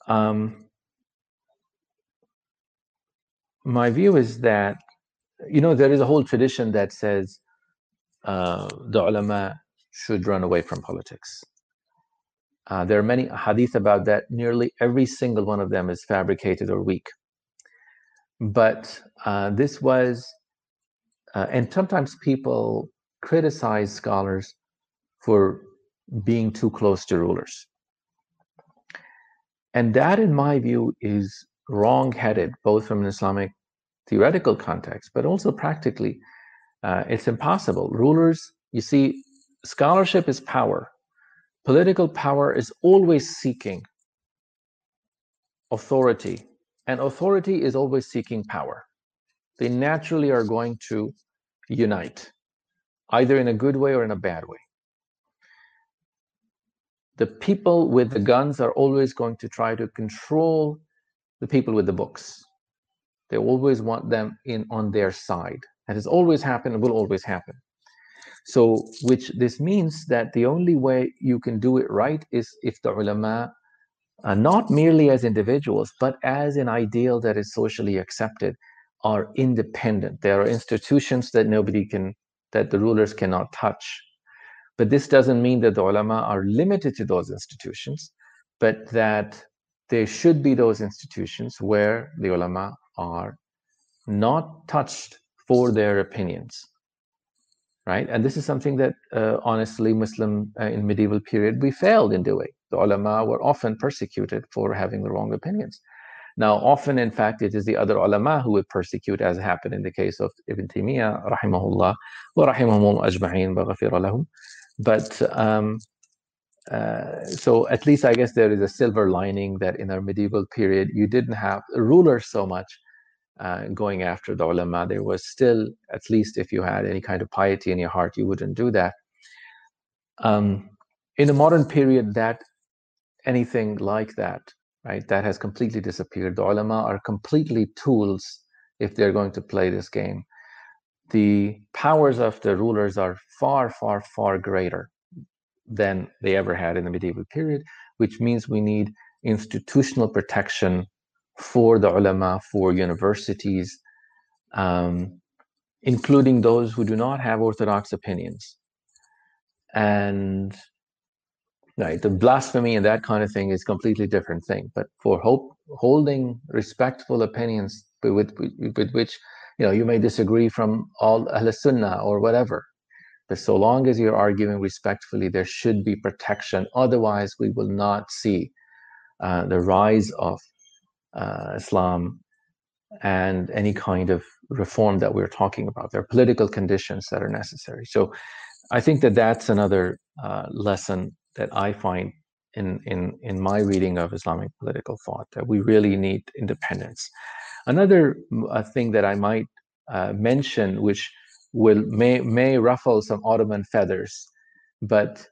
um, my view is that you know there is a whole tradition that says uh, the ulama should run away from politics uh, there are many hadith about that nearly every single one of them is fabricated or weak but uh, this was, uh, and sometimes people criticize scholars for being too close to rulers. And that, in my view, is wrong headed, both from an Islamic theoretical context, but also practically. Uh, it's impossible. Rulers, you see, scholarship is power. Political power is always seeking authority and authority is always seeking power. They naturally are going to unite, either in a good way or in a bad way. The people with the guns are always going to try to control the people with the books. They always want them in on their side. That has always happened and will always happen. So, which this means that the only way you can do it right is if the ulama uh, not merely as individuals, but as an ideal that is socially accepted, are independent. There are institutions that nobody can, that the rulers cannot touch. But this doesn't mean that the ulama are limited to those institutions, but that there should be those institutions where the ulama are not touched for their opinions right and this is something that uh, honestly muslim uh, in medieval period we failed in doing the ulama were often persecuted for having the wrong opinions. Now, often, in fact, it is the other ulama who would persecute, as happened in the case of Ibn Taymiyyah, rahimahullah, wa rahimahum ajma'in, lahum. But um, uh, so at least I guess there is a silver lining that in our medieval period, you didn't have rulers so much uh, going after the ulama. There was still, at least if you had any kind of piety in your heart, you wouldn't do that. Um, in the modern period, that anything like that, right? That has completely disappeared. The ulama are completely tools if they're going to play this game. the powers of the rulers are far, far, far greater than they ever had in the medieval period, which means we need institutional protection for the ulama, for universities, um, including those who do not have orthodox opinions. And right, the blasphemy and that kind of thing is completely different thing. But for hope, holding respectful opinions with, with, with which you know you may disagree from all Ahl Sunnah or whatever, but so long as you're arguing respectfully, there should be protection. Otherwise, we will not see uh, the rise of uh, Islam and any kind of reform that we're talking about. There are political conditions that are necessary. So I think that that's another uh, lesson that I find in, in, in my reading of Islamic political thought, that we really need independence. Another uh, thing that I might uh, mention, which will may, may ruffle some Ottoman feathers, but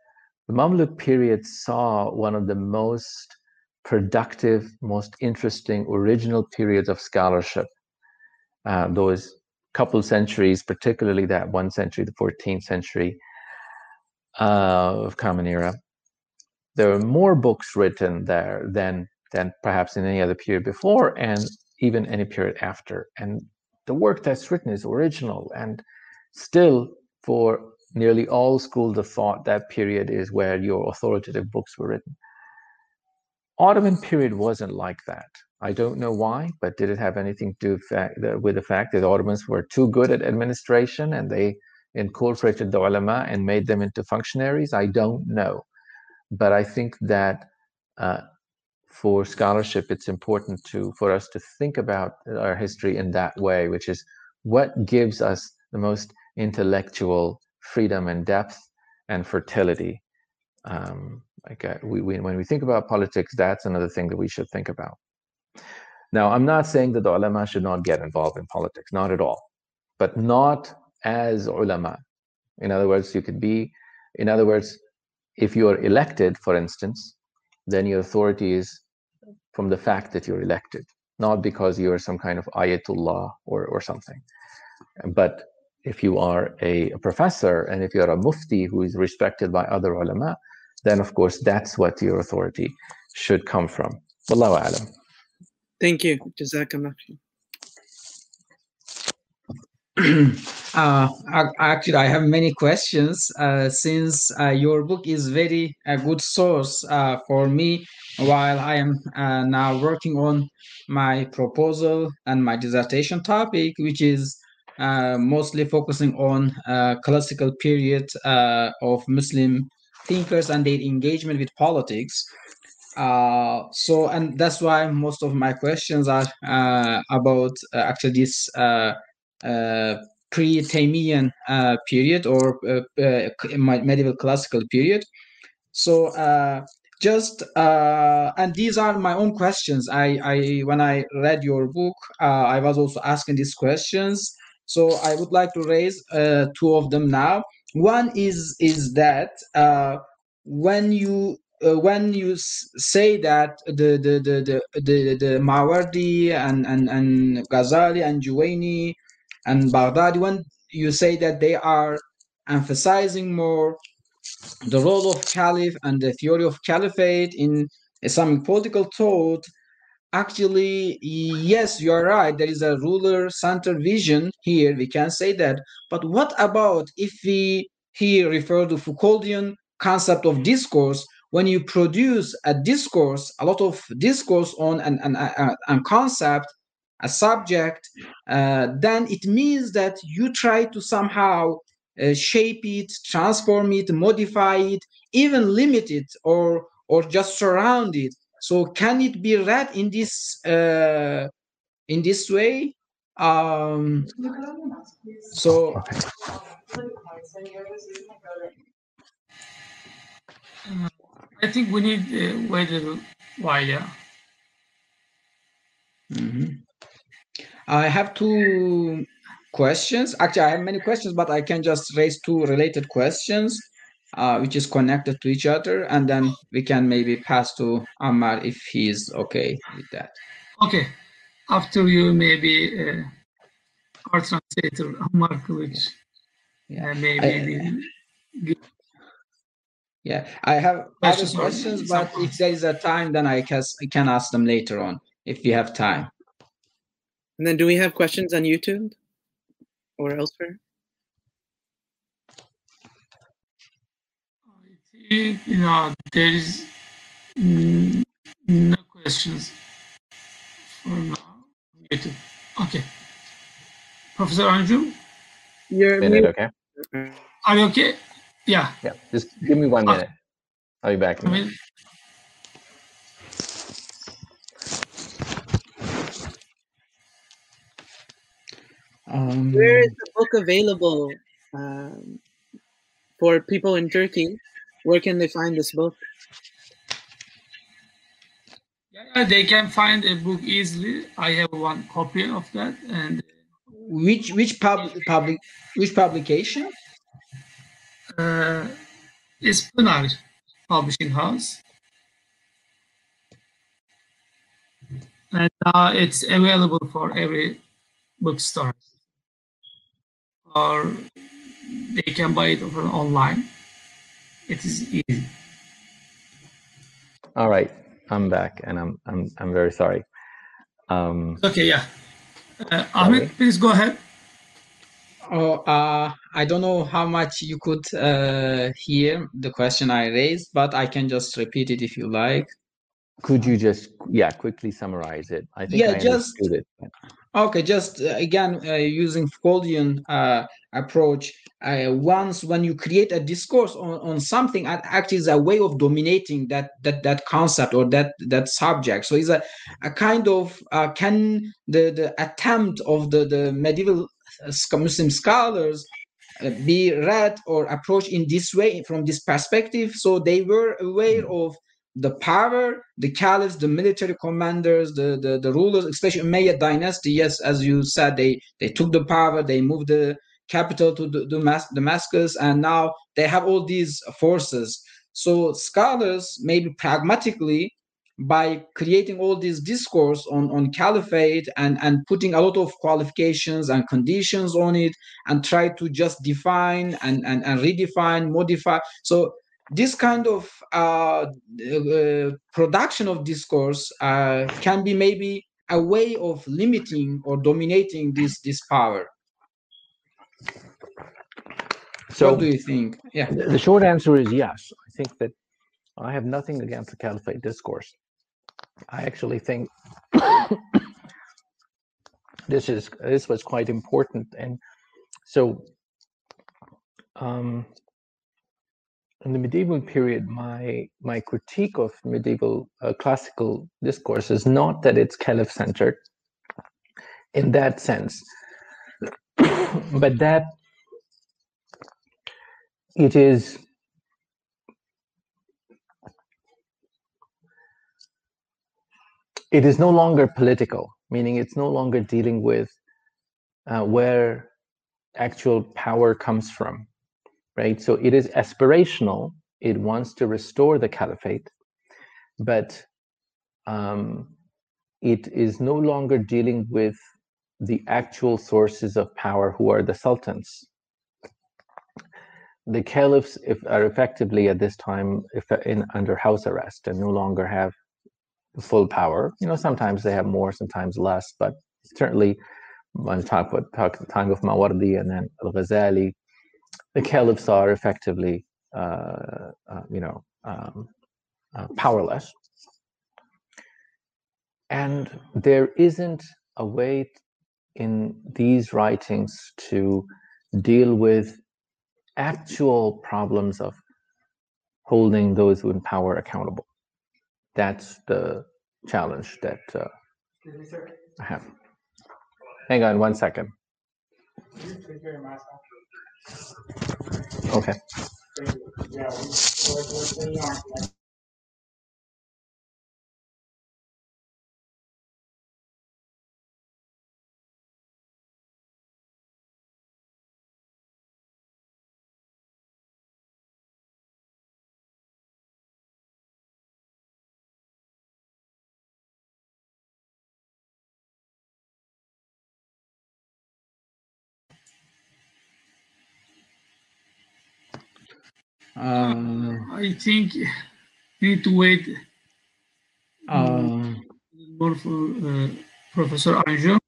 the Mamluk period saw one of the most productive, most interesting, original periods of scholarship. Uh, those couple centuries, particularly that one century, the 14th century uh, of Common Era, there were more books written there than than perhaps in any other period before, and even any period after. And the work that's written is original, and still for nearly all schools of thought, that period is where your authoritative books were written. Ottoman period wasn't like that. I don't know why, but did it have anything to do with the fact that Ottomans were too good at administration and they incorporated the ulama and made them into functionaries? I don't know. But I think that uh, for scholarship, it's important to for us to think about our history in that way, which is what gives us the most intellectual freedom and depth and fertility. Um, like uh, we, we, when we think about politics, that's another thing that we should think about. Now, I'm not saying that the ulama should not get involved in politics, not at all, but not as ulama. In other words, you could be, in other words, if you are elected, for instance, then your authority is from the fact that you're elected, not because you are some kind of ayatullah or, or something. But if you are a, a professor and if you're a mufti who is respected by other ulama, then of course that's what your authority should come from. Wallahu alam. Thank you. Jazakallah. uh, actually, I have many questions uh, since uh, your book is very a good source uh, for me while I am uh, now working on my proposal and my dissertation topic, which is uh, mostly focusing on classical period of Muslim thinkers and their engagement with politics. Uh, so, and that's why most of my questions are uh, about uh, actually this uh, uh, pre-Taymian uh, period or medieval classical period. So, just and these are my own questions. I, I when I read your book, I was also asking these questions. So, I would like to raise two of them now one is is that uh, when you uh, when you say that the the the the the, the Mawardi and, and and Ghazali and Juwaini and Baghdadi when you say that they are emphasizing more the role of caliph and the theory of caliphate in Islamic political thought actually yes you are right. There is a ruler center vision here. We can say that. But what about if we here refer to Foucauldian concept of discourse? When you produce a discourse a lot of discourse on an, an, a, a concept a subject uh, then it means that you try to somehow uh, shape it transform it modify it even limit it or or just surround it so can it be read in this uh, in this way? Um, so. I think we need uh, wait a while, yeah. Mm -hmm. I have two questions. Actually, I have many questions, but I can just raise two related questions uh, which is connected to each other, and then we can maybe pass to Ammar if he's okay with that. Okay, after you maybe uh, our translator, Ammar Kılıç. Yeah. Uh, maybe I- Yeah, I have other Questions but if there is a time, then I can I can ask them later on if you have time. And then do we have questions on YouTube or elsewhere? I think, you know, there is mm, no questions for now. Okay. Professor Anjum, You're Minute, okay? are you okay? Yeah. Yeah, just give me one minute. I'll be back. in I a minute. mean, Um, Where is the book available um, for people in Turkey? Where can they find this book? yeah, they can find a book easily. I have one copy of that, and which which pub public which publication? uh, it's Pınar Publishing House. And now it's available for every bookstore. Or they can buy it over online. It is easy. All right, I'm back, and I'm I'm I'm very sorry. Um, Okay, yeah. Uh, Ahmed, Sorry. please go ahead. Oh, uh, I don't know how much you could uh, hear the question I raised, but I can just repeat it if you like. could you just yeah quickly summarize it? I think Yeah, I just- understood it. Okay, just uh, again uh, using Foucauldian uh, approach. Uh, once when you create a discourse on, on something, it actually is a way of dominating that that that concept or that that subject. So it's a, a kind of uh, can the the attempt of the the medieval uh, Muslim scholars uh, be read or approached in this way from this perspective. So they were aware of the power, the caliphs, the military commanders, the, the, the rulers, especially Umayyad dynasty. Yes, as you said, they, they took the power, they moved the capital to the, Damas- Damascus, and now they have all these forces. So scholars, maybe pragmatically, by creating all this discourse on, on caliphate and, and putting a lot of qualifications and conditions on it and try to just define and, and, and redefine, modify. So this kind of uh, uh, production of discourse uh, can be maybe a way of limiting or dominating this this power. So what do you think? Yeah. The the short answer is yes. I think that I have nothing against the caliphate discourse. I actually think this is this was quite important, and so um, in the medieval period, my my critique of medieval uh, classical discourse is not that it's caliph centered in that sense, but that it is it is no longer political meaning it's no longer dealing with uh, where actual power comes from right? So it is aspirational. It wants to restore the caliphate but um, it is no longer dealing with the actual sources of power who are the sultans the caliphs are effectively at this time if, in under house arrest and no longer have full power. You know, sometimes they have more, sometimes less, but certainly when you talk about talk time of Mawardi and then Al Ghazali, the caliphs are effectively, uh, uh, you know, um, uh, powerless. And there isn't a way in these writings to deal with actual problems of holding those who in power accountable. That's the challenge that uh, I have. Hang on one second. Okay. Uh, I think you need to wait uh, more for uh, Professor Anjum.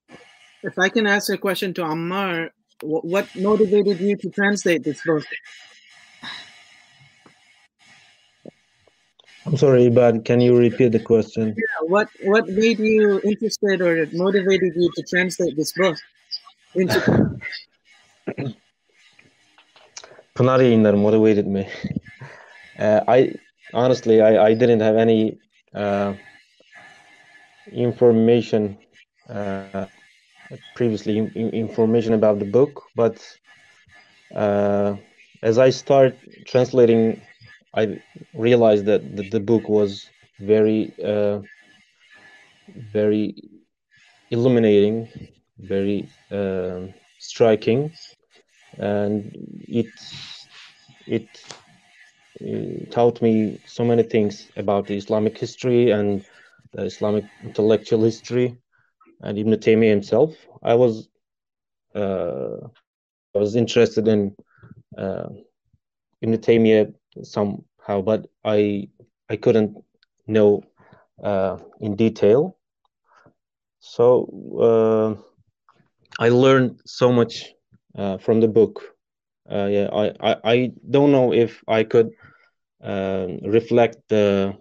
If I can ask a question to Ammar, wh- what motivated you to translate this book? I'm sorry, but can you repeat the question? Yeah, What what made you interested or motivated you to translate this book into Pınar yayınları motivated me. Uh, I honestly, I, I didn't have any uh, information uh, previously in, in- information about the book, but uh, as I start translating, I realized that the, the book was very, uh, very illuminating, very um striking, and it it taught me so many things about the Islamic history and the Islamic intellectual history and Ibn Taymiyyah himself. I was uh, I was interested in uh, Ibn Taymiyyah somehow, but I I couldn't know uh, in detail. So uh, I learned so much uh, from the book. Uh, yeah, I, I, I don't know if I could um, reflect the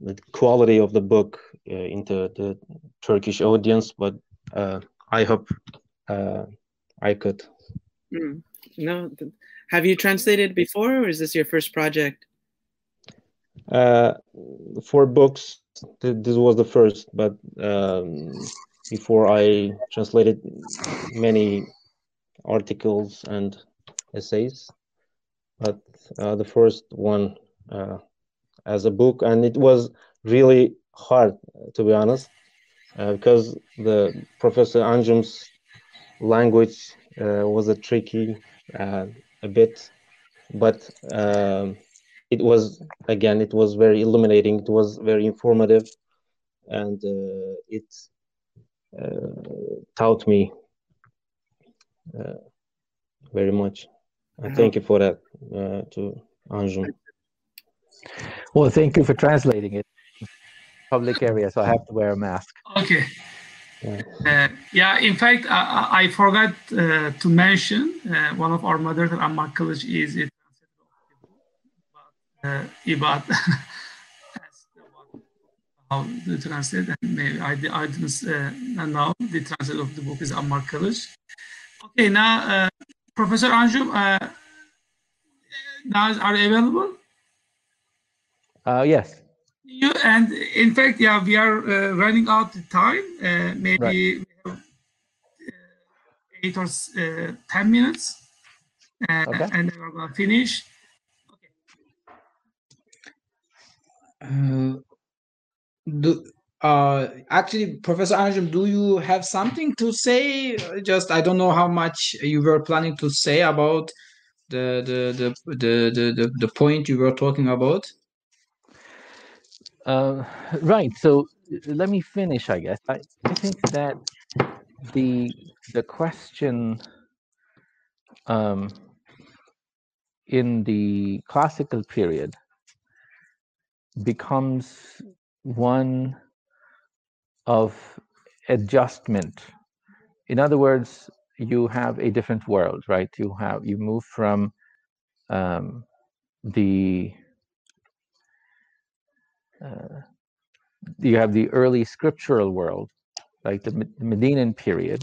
the quality of the book uh, into the Turkish audience, but uh, I hope uh, I could. Hmm. No, have you translated before, or is this your first project? Uh, for books, th this was the first, but um, before I translated many articles and essays, but uh, the first one uh, as a book, and it was really hard to be honest, uh, because the Professor Anjum's language uh, was a tricky uh, a bit, but um, it was again it was very illuminating. It was very informative, and it uh, taught me very much. And thank you for that uh, to Anjum. Well, thank you for translating it. Public area, so I have to wear a mask. Okay. Yeah. Uh, yeah, in fact, I, I- I forgot uh, to mention uh, one of our moderators, Ammar Kılıç, is a translator of the uh, Ibad asked about how to translate, and maybe I, di- I didn't uh, know the translator of the book is Ammar Kılıç. Okay, now, uh, Professor Anjum, uh, now are you available? Uh, yes. You and in fact, yeah, we are uh, running out of time. Uh, maybe Right. we have uh, eight or uh, ten minutes, uh, Okay. and then we're gonna finish. Uh, do uh actually professor anjum do you have something to say just i don't know how much you were planning to say about the the the the the, the, the point you were talking about Uh, right. So let me finish. I guess I, I think that the the question um, in the classical period becomes one of adjustment. In other words, you have a different world, right? You have you move from um, the uh, you have the early scriptural world, like the Medinan period,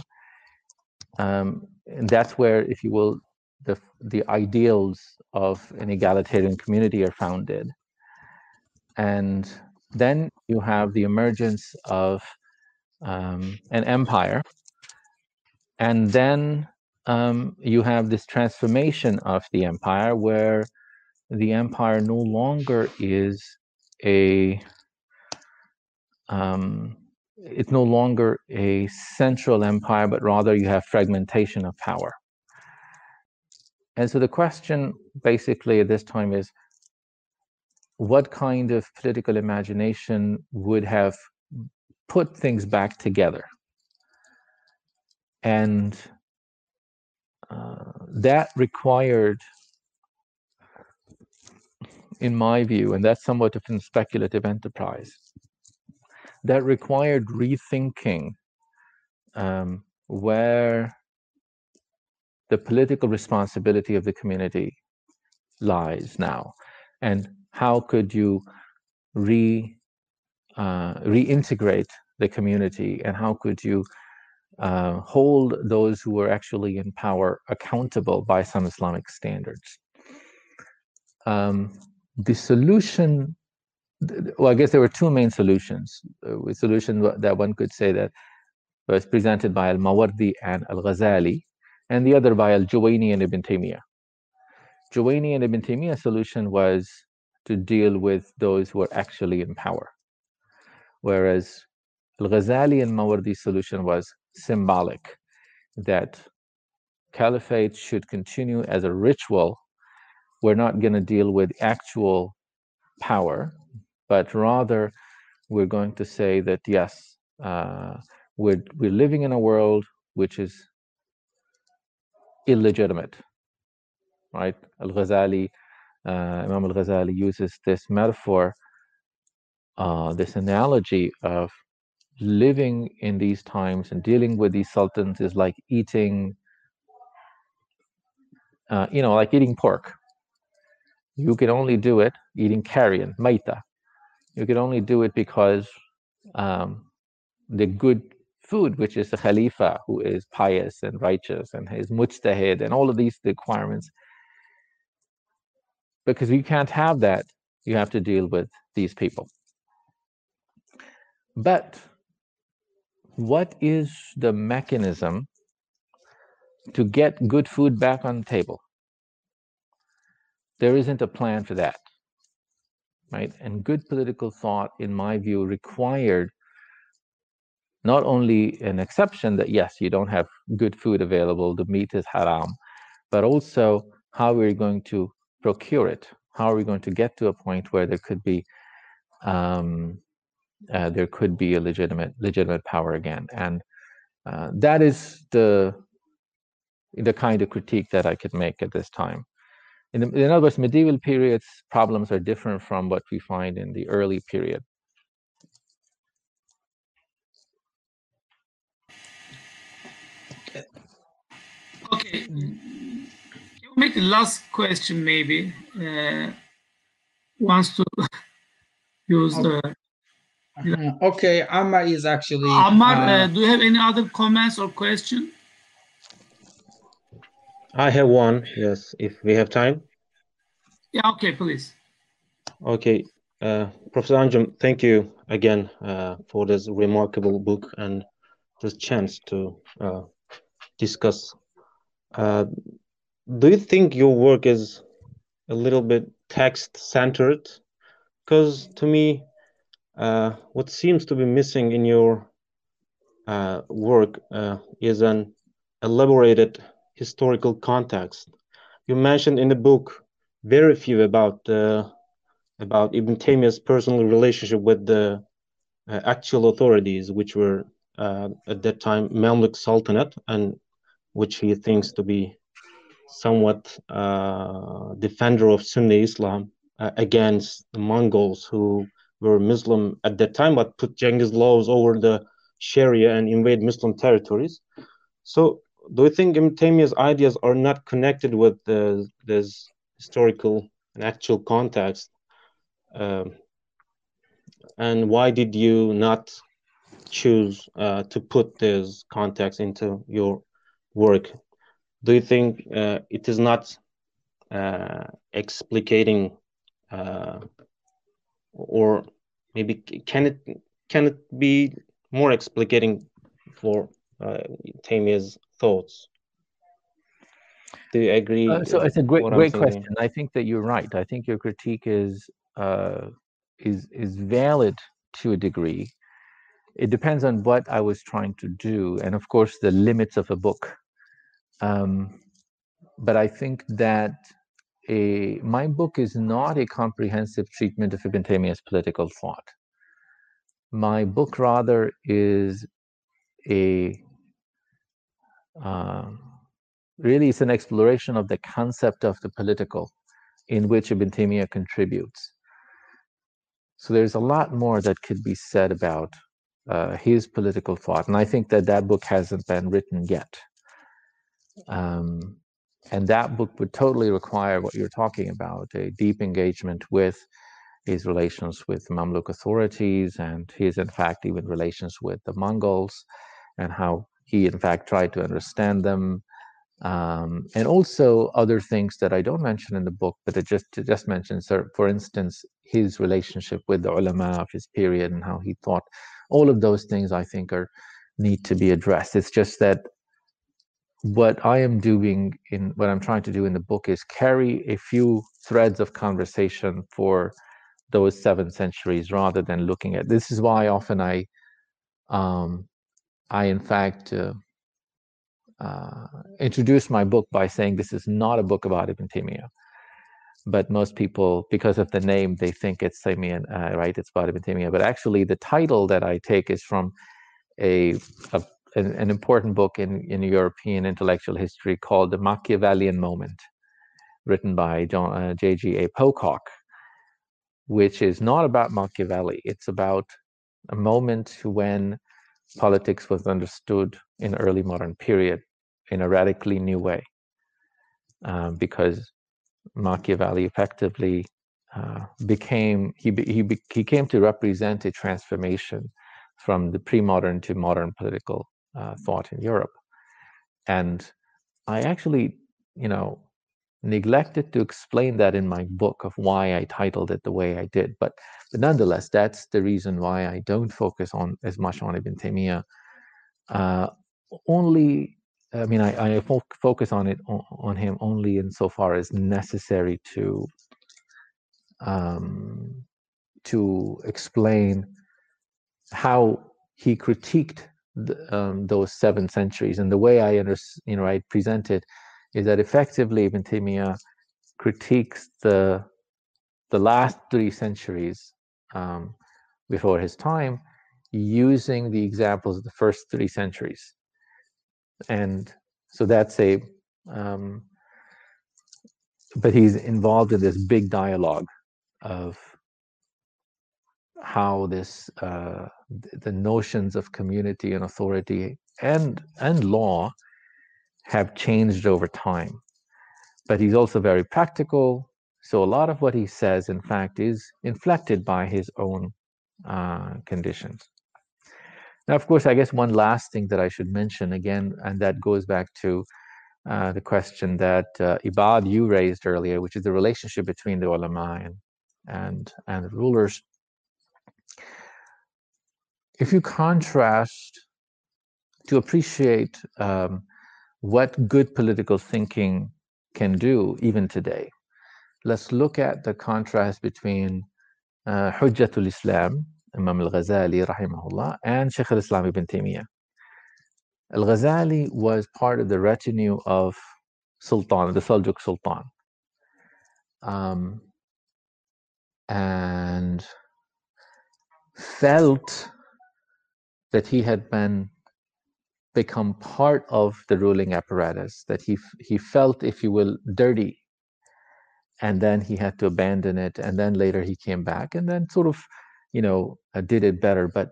um, and that's where, if you will, the the ideals of an egalitarian community are founded, and then you have the emergence of um, an empire, and then um, you have this transformation of the empire where the empire no longer is a um, it's no longer a central empire, but rather you have fragmentation of power. And so the question basically at this time is what kind of political imagination would have put things back together? And uh, that required in my view, and that's somewhat of a speculative enterprise, that required rethinking um, where the political responsibility of the community lies now, and how could you re uh, reintegrate the community, and how could you uh, hold those who were actually in power accountable by some Islamic standards. Um, the solution, well, I guess there were two main solutions. Uh, a solution that one could say that was presented by Al-Mawardi and Al-Ghazali, and the other by Al-Juwayni and Ibn Taymiyyah. Juwayni and Ibn Taymiyyah's solution was to deal with those who are actually in power, whereas Al-Ghazali and Mawardi's solution was symbolic, that caliphate should continue as a ritual. We're not going to deal with actual power, but rather we're going to say that yes, uh, we're, we're living in a world which is illegitimate, right? Al Ghazali, uh, Imam Al Ghazali uses this metaphor, uh, this analogy of living in these times and dealing with these sultans is like eating, uh, you know, like eating pork. You can only do it eating carrion, maita. You can only do it because um, the good food, which is the Khalifa, who is pious and righteous and is mujtahid and all of these requirements. Because you can't have that, you have to deal with these people. But what is the mechanism to get good food back on the table? There isn't a plan for that, right? And good political thought, in my view, required not only an exception that yes, you don't have good food available, the meat is haram, but also how we're going to procure it. How are we going to get to a point where there could be um, uh, there could be a legitimate legitimate power again, and uh, that is the the kind of critique that I could make at this time. In, the, in other words, medieval periods problems are different from what we find in the early period. Okay, can make the last question maybe? Uh, wants to use the uh, okay, Ammar is actually. Ammar, uh, uh, do you have any other comments or question? I have one, yes, if we have time. Yeah, okay, please. Okay, uh, Professor Anjum, thank you again uh, for this remarkable book and this chance to uh, discuss. Uh, do you think your work is a little bit text-centered? Because to me, uh, what seems to be missing in your uh, work uh, is an elaborated historical context. You mentioned in the book very few about uh, about Ibn Taymiyyah's personal relationship with the uh, actual authorities, which were at that time Mamluk Sultanate, and which he thinks to be somewhat defender of Sunni Islam against the Mongols who were Muslim at that time, but put Genghis laws over the Sharia and invade Muslim territories. So, do you think Ibn ideas are not connected with this historical and actual context? Um, and why did you not choose uh, to put this context into your work? Do you think uh, it is not uh, explicating uh, or maybe can it can it be more explicating for uh, thoughts? Do you agree? Uh, so it's a great great question. I think that you're right. I think your critique is uh, is is valid to a degree. It depends on what I was trying to do, and of course the limits of a book. Um, but I think that a my book is not a comprehensive treatment of Ibn Taymiyyah's political thought. My book rather is a uh, really it's an exploration of the concept of the political in which Ibn Taymiyyah contributes. So there's a lot more that could be said about uh, his political thought, and I think that that book hasn't been written yet. Um, and that book would totally require what you're talking about a deep engagement with his relations with Mamluk authorities and his, in fact, even relations with the Mongols and how he, in fact, tried to understand them. Um, and also other things that I don't mention in the book, but it just just mentions, for instance, his relationship with the ulama of his period and how he thought. All of those things I think are need to be addressed. It's just that what I am doing in what I'm trying to do in the book is carry a few threads of conversation for those seven centuries rather than looking at this is why often I um, I in fact uh, uh, introduce my book by saying this is not a book about Ibn Taymiyyah but most people because of the name they think it's Taymiyyah uh, right? It's about Ibn Taymiyyah but actually the title that I take is from a, a an, an important book in, in European intellectual history called The Machiavellian Moment, written by uh, J.G.A. Pocock, which is not about Machiavelli. It's about a moment when politics was understood in early modern period in a radically new way, um, because Machiavelli effectively uh, became he he he came to represent a transformation from the pre-modern to modern political uh, thought in Europe. And I actually, you know, neglected to explain that in my book of why I titled it the way I did. But, but nonetheless, that's the reason why I don't focus on as much on Ibn Taymiyyah. Uh, only, I mean, I, I fo focus on it on, on, him only insofar as necessary to um, to explain how he critiqued the, um, those seven centuries. And the way I under, you know I present it is that effectively Ibn Taymiyyah critiques the the last three centuries um, before his time using the examples of the first three centuries. And so that's a um, but he's involved in this big dialogue of how this uh, the notions of community and authority and and law have changed over time. But he's also very practical so a lot of what he says in fact is inflected by his own uh, conditions. Now of course i guess one last thing that i should mention again and that goes back to uh, the question that uh, Ibad you raised earlier, which is the relationship between the ulama and and, and the rulers if you contrast to appreciate um, what good political thinking can do even today, let's look at the contrast between uh, Hujjatul Islam, Imam al-Ghazali rahimahullah, and Shaykh al-Islam ibn Taymiyyah. Al-Ghazali was part of the retinue of Sultan, the Seljuk Sultan. Um, and felt that he had been become part of the ruling apparatus that he he felt if you will dirty. And then he had to abandon it and then later he came back and then sort of you know uh, did it better. But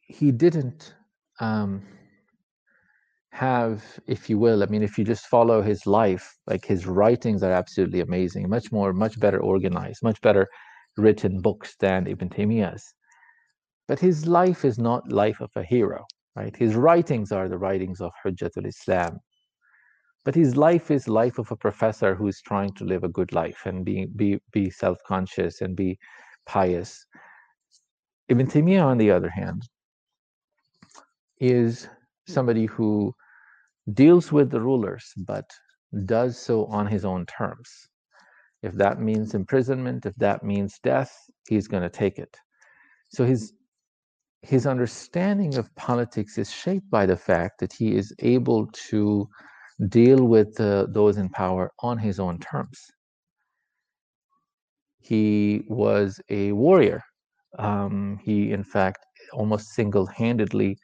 he didn't um, have if you will i mean if you just follow his life like his writings are absolutely amazing much more much better organized much better written books than ibn taymiyyah's but his life is not life of a hero, right? His writings are the writings of Hujjatul Islam. But his life is life of a professor who is trying to live a good life and be, be, be self-conscious and be pious. Ibn Taymiyyah, on the other hand, is somebody who deals with the rulers, but does so on his own terms. If that means imprisonment, if that means death, he's going to take it. So his his understanding of politics is shaped by the fact that he is able to deal with uh, those in power on his own terms. He was a warrior. Um, he, in fact, almost single handedly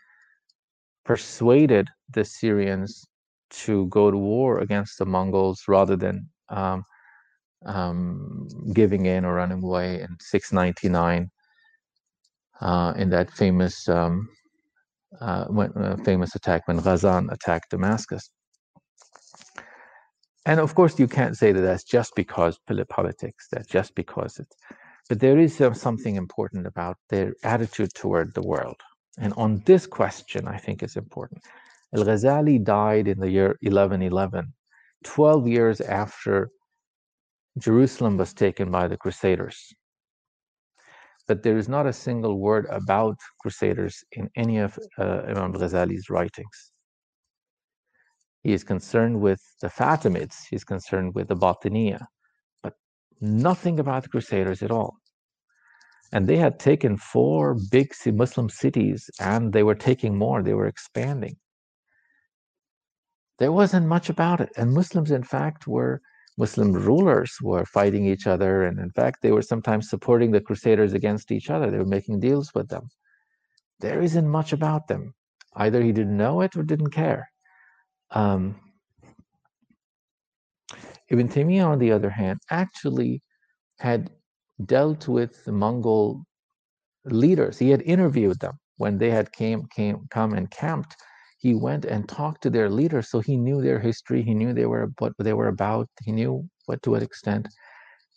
persuaded the Syrians to go to war against the Mongols rather than um, um, giving in or running away in 699 uh, in that famous um, uh, when, uh, famous attack when Ghazan attacked Damascus. And of course, you can't say that that's just because politics, that's just because it's, but there is something important about their attitude toward the world. And on this question, I think is important. Al Ghazali died in the year 1111, 12 years after Jerusalem was taken by the Crusaders. But there is not a single word about Crusaders in any of uh, Imam Ghazali's writings. He is concerned with the Fatimids, he's concerned with the Batiniya, but nothing about the Crusaders at all. And they had taken four big Muslim cities and they were taking more, they were expanding. There wasn't much about it. And Muslims, in fact, were Muslim rulers were fighting each other. And in fact, they were sometimes supporting the Crusaders against each other. They were making deals with them. There isn't much about them. Either he didn't know it or didn't care. Um, Ibn Taymiyyah, on the other hand, actually had dealt with the Mongol leaders. He had interviewed them when they had came came come and camped. He went and talked to their leaders, so he knew their history. He knew they were what they were about. He knew what to what extent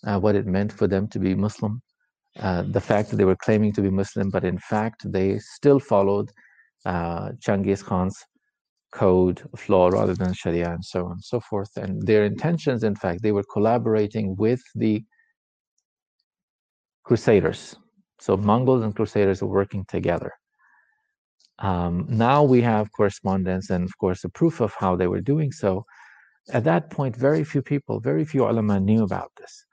uh, what it meant for them to be Muslim. Uh, the fact that they were claiming to be Muslim, but in fact they still followed uh, Khan's code of law rather than Sharia and so on and so forth. And their intentions, in fact, they were collaborating with the Crusaders. So Mongols and Crusaders were working together. Um, now we have correspondence and, of course, a proof of how they were doing so. At that point, very few people, very few ulama knew about this.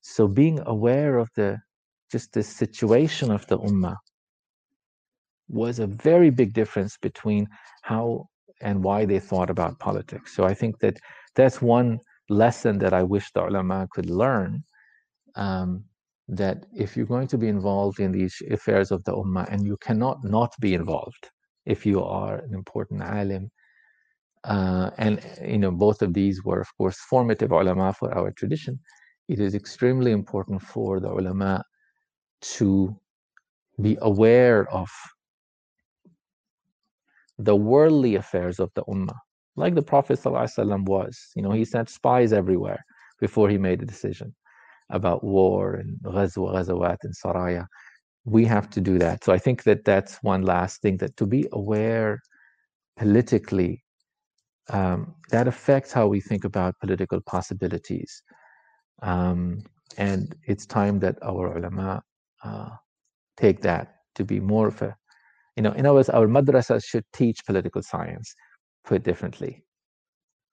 So being aware of the just the situation of the ummah was a very big difference between how and why they thought about politics. So I think that that's one lesson that I wish the ulama could learn um, that if you're going to be involved in these affairs of the ummah and you cannot not be involved if you are an important alim uh, and you know both of these were of course formative ulama for our tradition it is extremely important for the ulama to be aware of the worldly affairs of the ummah like the prophet ﷺ was. You know he sent spies everywhere before he made a decision about war and ghazwa, ghazawat and saraya. We have to do that. So I think that that's one last thing that to be aware politically, um, that affects how we think about political possibilities. Um, and it's time that our ulama uh, take that to be more of a, you know, in other words, our madrasas should teach political science, put differently.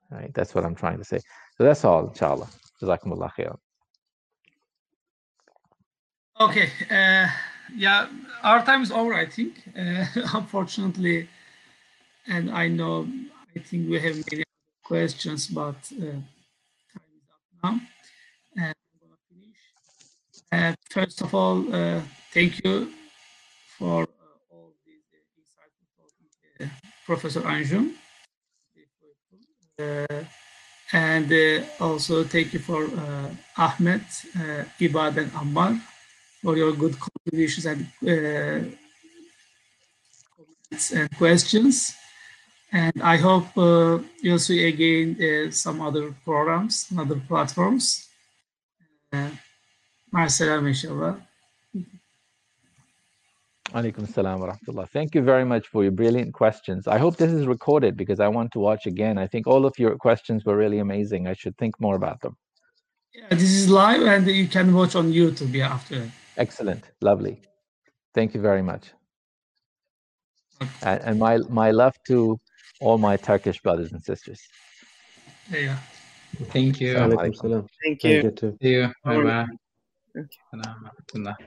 Right? That's what I'm trying to say. So that's all, inshallah. Jazakumullah khair. Okay. Uh, yeah, our time is over, I think, uh, unfortunately. And I know, I think we have many questions, but uh, time is up now. I'm going to finish. Uh, first of all, uh, thank you for uh, all these insightful Professor Anjum. and also thank you for Ahmed, Ibad, and Ammar for your good contributions and uh, comments and questions. And I hope uh, you'll see again uh, some other programs, other platforms. Uh, Marcela, inshallah. Alaikum salam wa rahmatullah. Thank you very much for your brilliant questions. I hope this is recorded because I want to watch again. I think all of your questions were really amazing. I should think more about them. Yeah, this is live and you can watch on YouTube yeah, after. Excellent. Lovely. Thank you very much. And, and my, my love to all my Turkish brothers and sisters. Yeah. Thank you. Thank you. Thank you. Thank you too. See you. Bye bye.